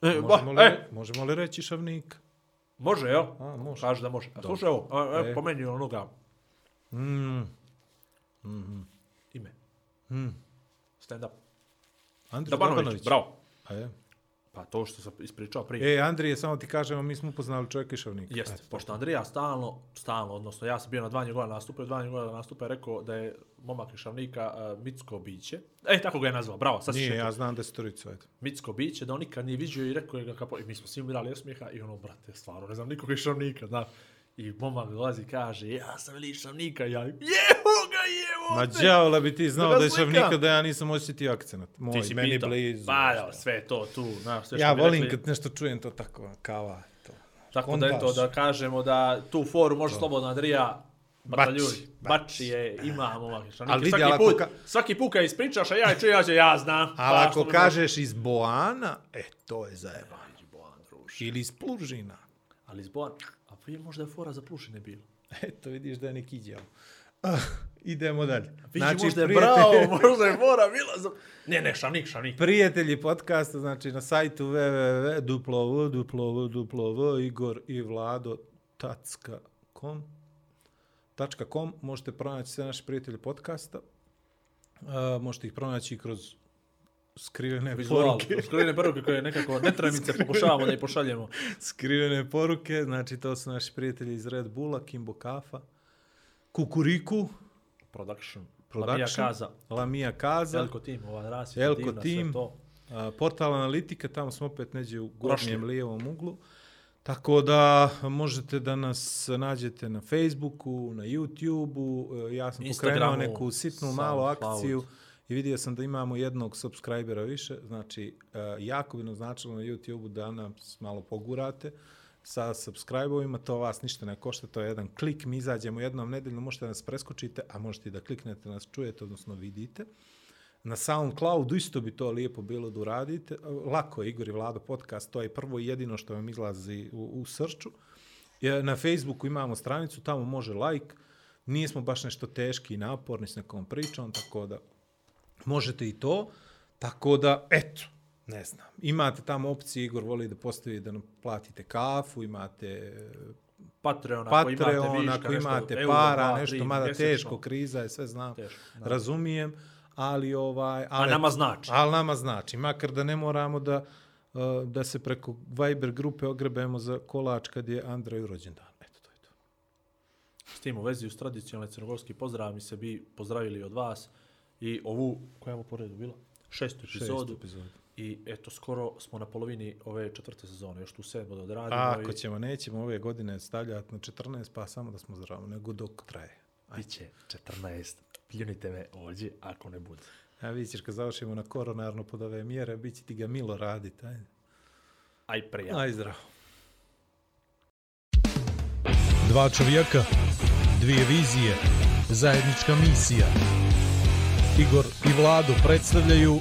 E, Možemo li, e, možemo li reći šavnik? može, jel? A, može. Kaže da može. A slušaj ovo, a, e, po meni je onoga Mm. ime. Mm. Stand up. Dabanović, Dabanović. bravo. A je. Pa to što sam ispričao prije. E, Andrije, samo ti kažemo, mi smo upoznali čovjeka iz Šavnika. Jeste, Eto. pošto Andrija stalno, stalno, odnosno ja sam bio na dva njegova nastupa, dva njegova nastupa je rekao da je momak iz Šavnika uh, mitsko biće. E, tako ga je nazvao, bravo, sad Nije, ja znam da je storicu, ajde. mitsko biće, da on nikad nije vidio i rekao je ga kapo, i mi smo svi umirali osmijeha i ono, brate, stvarno, ne znam nikoga iz Šavnika, da. I momak dolazi i kaže, ja sam veli iz Šavnika, ja, ga, jevo Ma te! đavola bi ti znao Da je. Šavnika da ja nisam osjetio akcenat. Moj, Ti si meni pitao. blizu. Pa, da, sve to tu, znaš, sve što ja volim rekli. kad nešto čujem to tako, kava. To. Tako da eto, Kontaž. da kažemo da tu foru može slobodno Andrija Bači, Bataljuj. Bači je, ima momak. iz Šanike. Ali vidi, svaki, put, ka- svaki put kad ispričaš, a ja je čujem, ja ću, ja znam. Ali Pa, ako kažeš iz Boana, e, to je zajebano. Ili iz Plužina. Ali zbojan, a vi možda je fora za plušine bilo. Eto, vidiš da je neki đavo. Idemo dalje. Vidi, možda je prijatelji- bravo, možda je fora bila za... Ne, ne, šanik, šanik. Prijatelji podcasta, znači na sajtu www.duplov, igor i vlado.com .com možete pronaći sve naše prijatelje podcasta. Uh, možete ih pronaći kroz skrivene poruke. skrivene poruke koje nekako netremice pokušavamo da ih pošaljemo. skrivene poruke, znači to su naši prijatelji iz Red Bulla, Kimbo Kafa, Kukuriku, Production. Production, Lamija Kaza. Lamija Kaza, Elko Team, ova rasvjeta Elko divna, Team. sve to. A, portal analitika, tamo smo opet neđe u gornjem lijevom uglu. Tako da možete da nas nađete na Facebooku, na YouTubeu, e, ja sam pokrenuo neku sitnu malu akciju i vidio sam da imamo jednog subscribera više, znači e, jako bi nam značilo na YouTubeu da nas malo pogurate sa subscribe-ovima, to vas ništa ne košta, to je jedan klik, mi izađemo jednom nedeljno, možete nas preskočite, a možete da kliknete, nas čujete, odnosno vidite. Na SoundCloudu isto bi to lijepo bilo da uradite. Lako je Igor i Vlado podcast, to je prvo i jedino što vam izlazi u, u srču. Na Facebooku imamo stranicu, tamo može like. Nismo baš nešto teški i naporni s nekom pričom, tako da možete i to. Tako da, eto, ne znam. Imate tamo opcije, Igor voli da postavi da nam platite kafu, imate Patreon, ako imate viška, ako nešto, imate euro, para, dva, nešto, tri, mada mjesečno. teško, kriza je, sve znam, Teško, razumijem, ali ovaj... A Ali, nama znači. Ali nama znači, makar da ne moramo da, uh, da se preko Viber grupe ogrebemo za kolač kad je Andrej rođendan. Eto, to je to. S tim u vezi uz tradicionalni crnogorski pozdrav mi se bi pozdravili od vas i ovu, koja je ovo poredu bila? Šestu epizodu. Šest epizodu. I eto, skoro smo na polovini ove četvrte sezone, još tu sedmo da odradimo. A ako i ćemo, nećemo ove godine stavljati na 14, pa samo da smo zdravi, nego dok traje. Biće 14. Pljunite me ovdje ako ne bude. A vidit ćeš kad završimo na koronarno pod ove mjere, bit će ti ga milo raditi. Ajde. Aj prija. Aj zdravo. Dva čovjeka, dvije vizije, zajednička misija. Igor i Vlado predstavljaju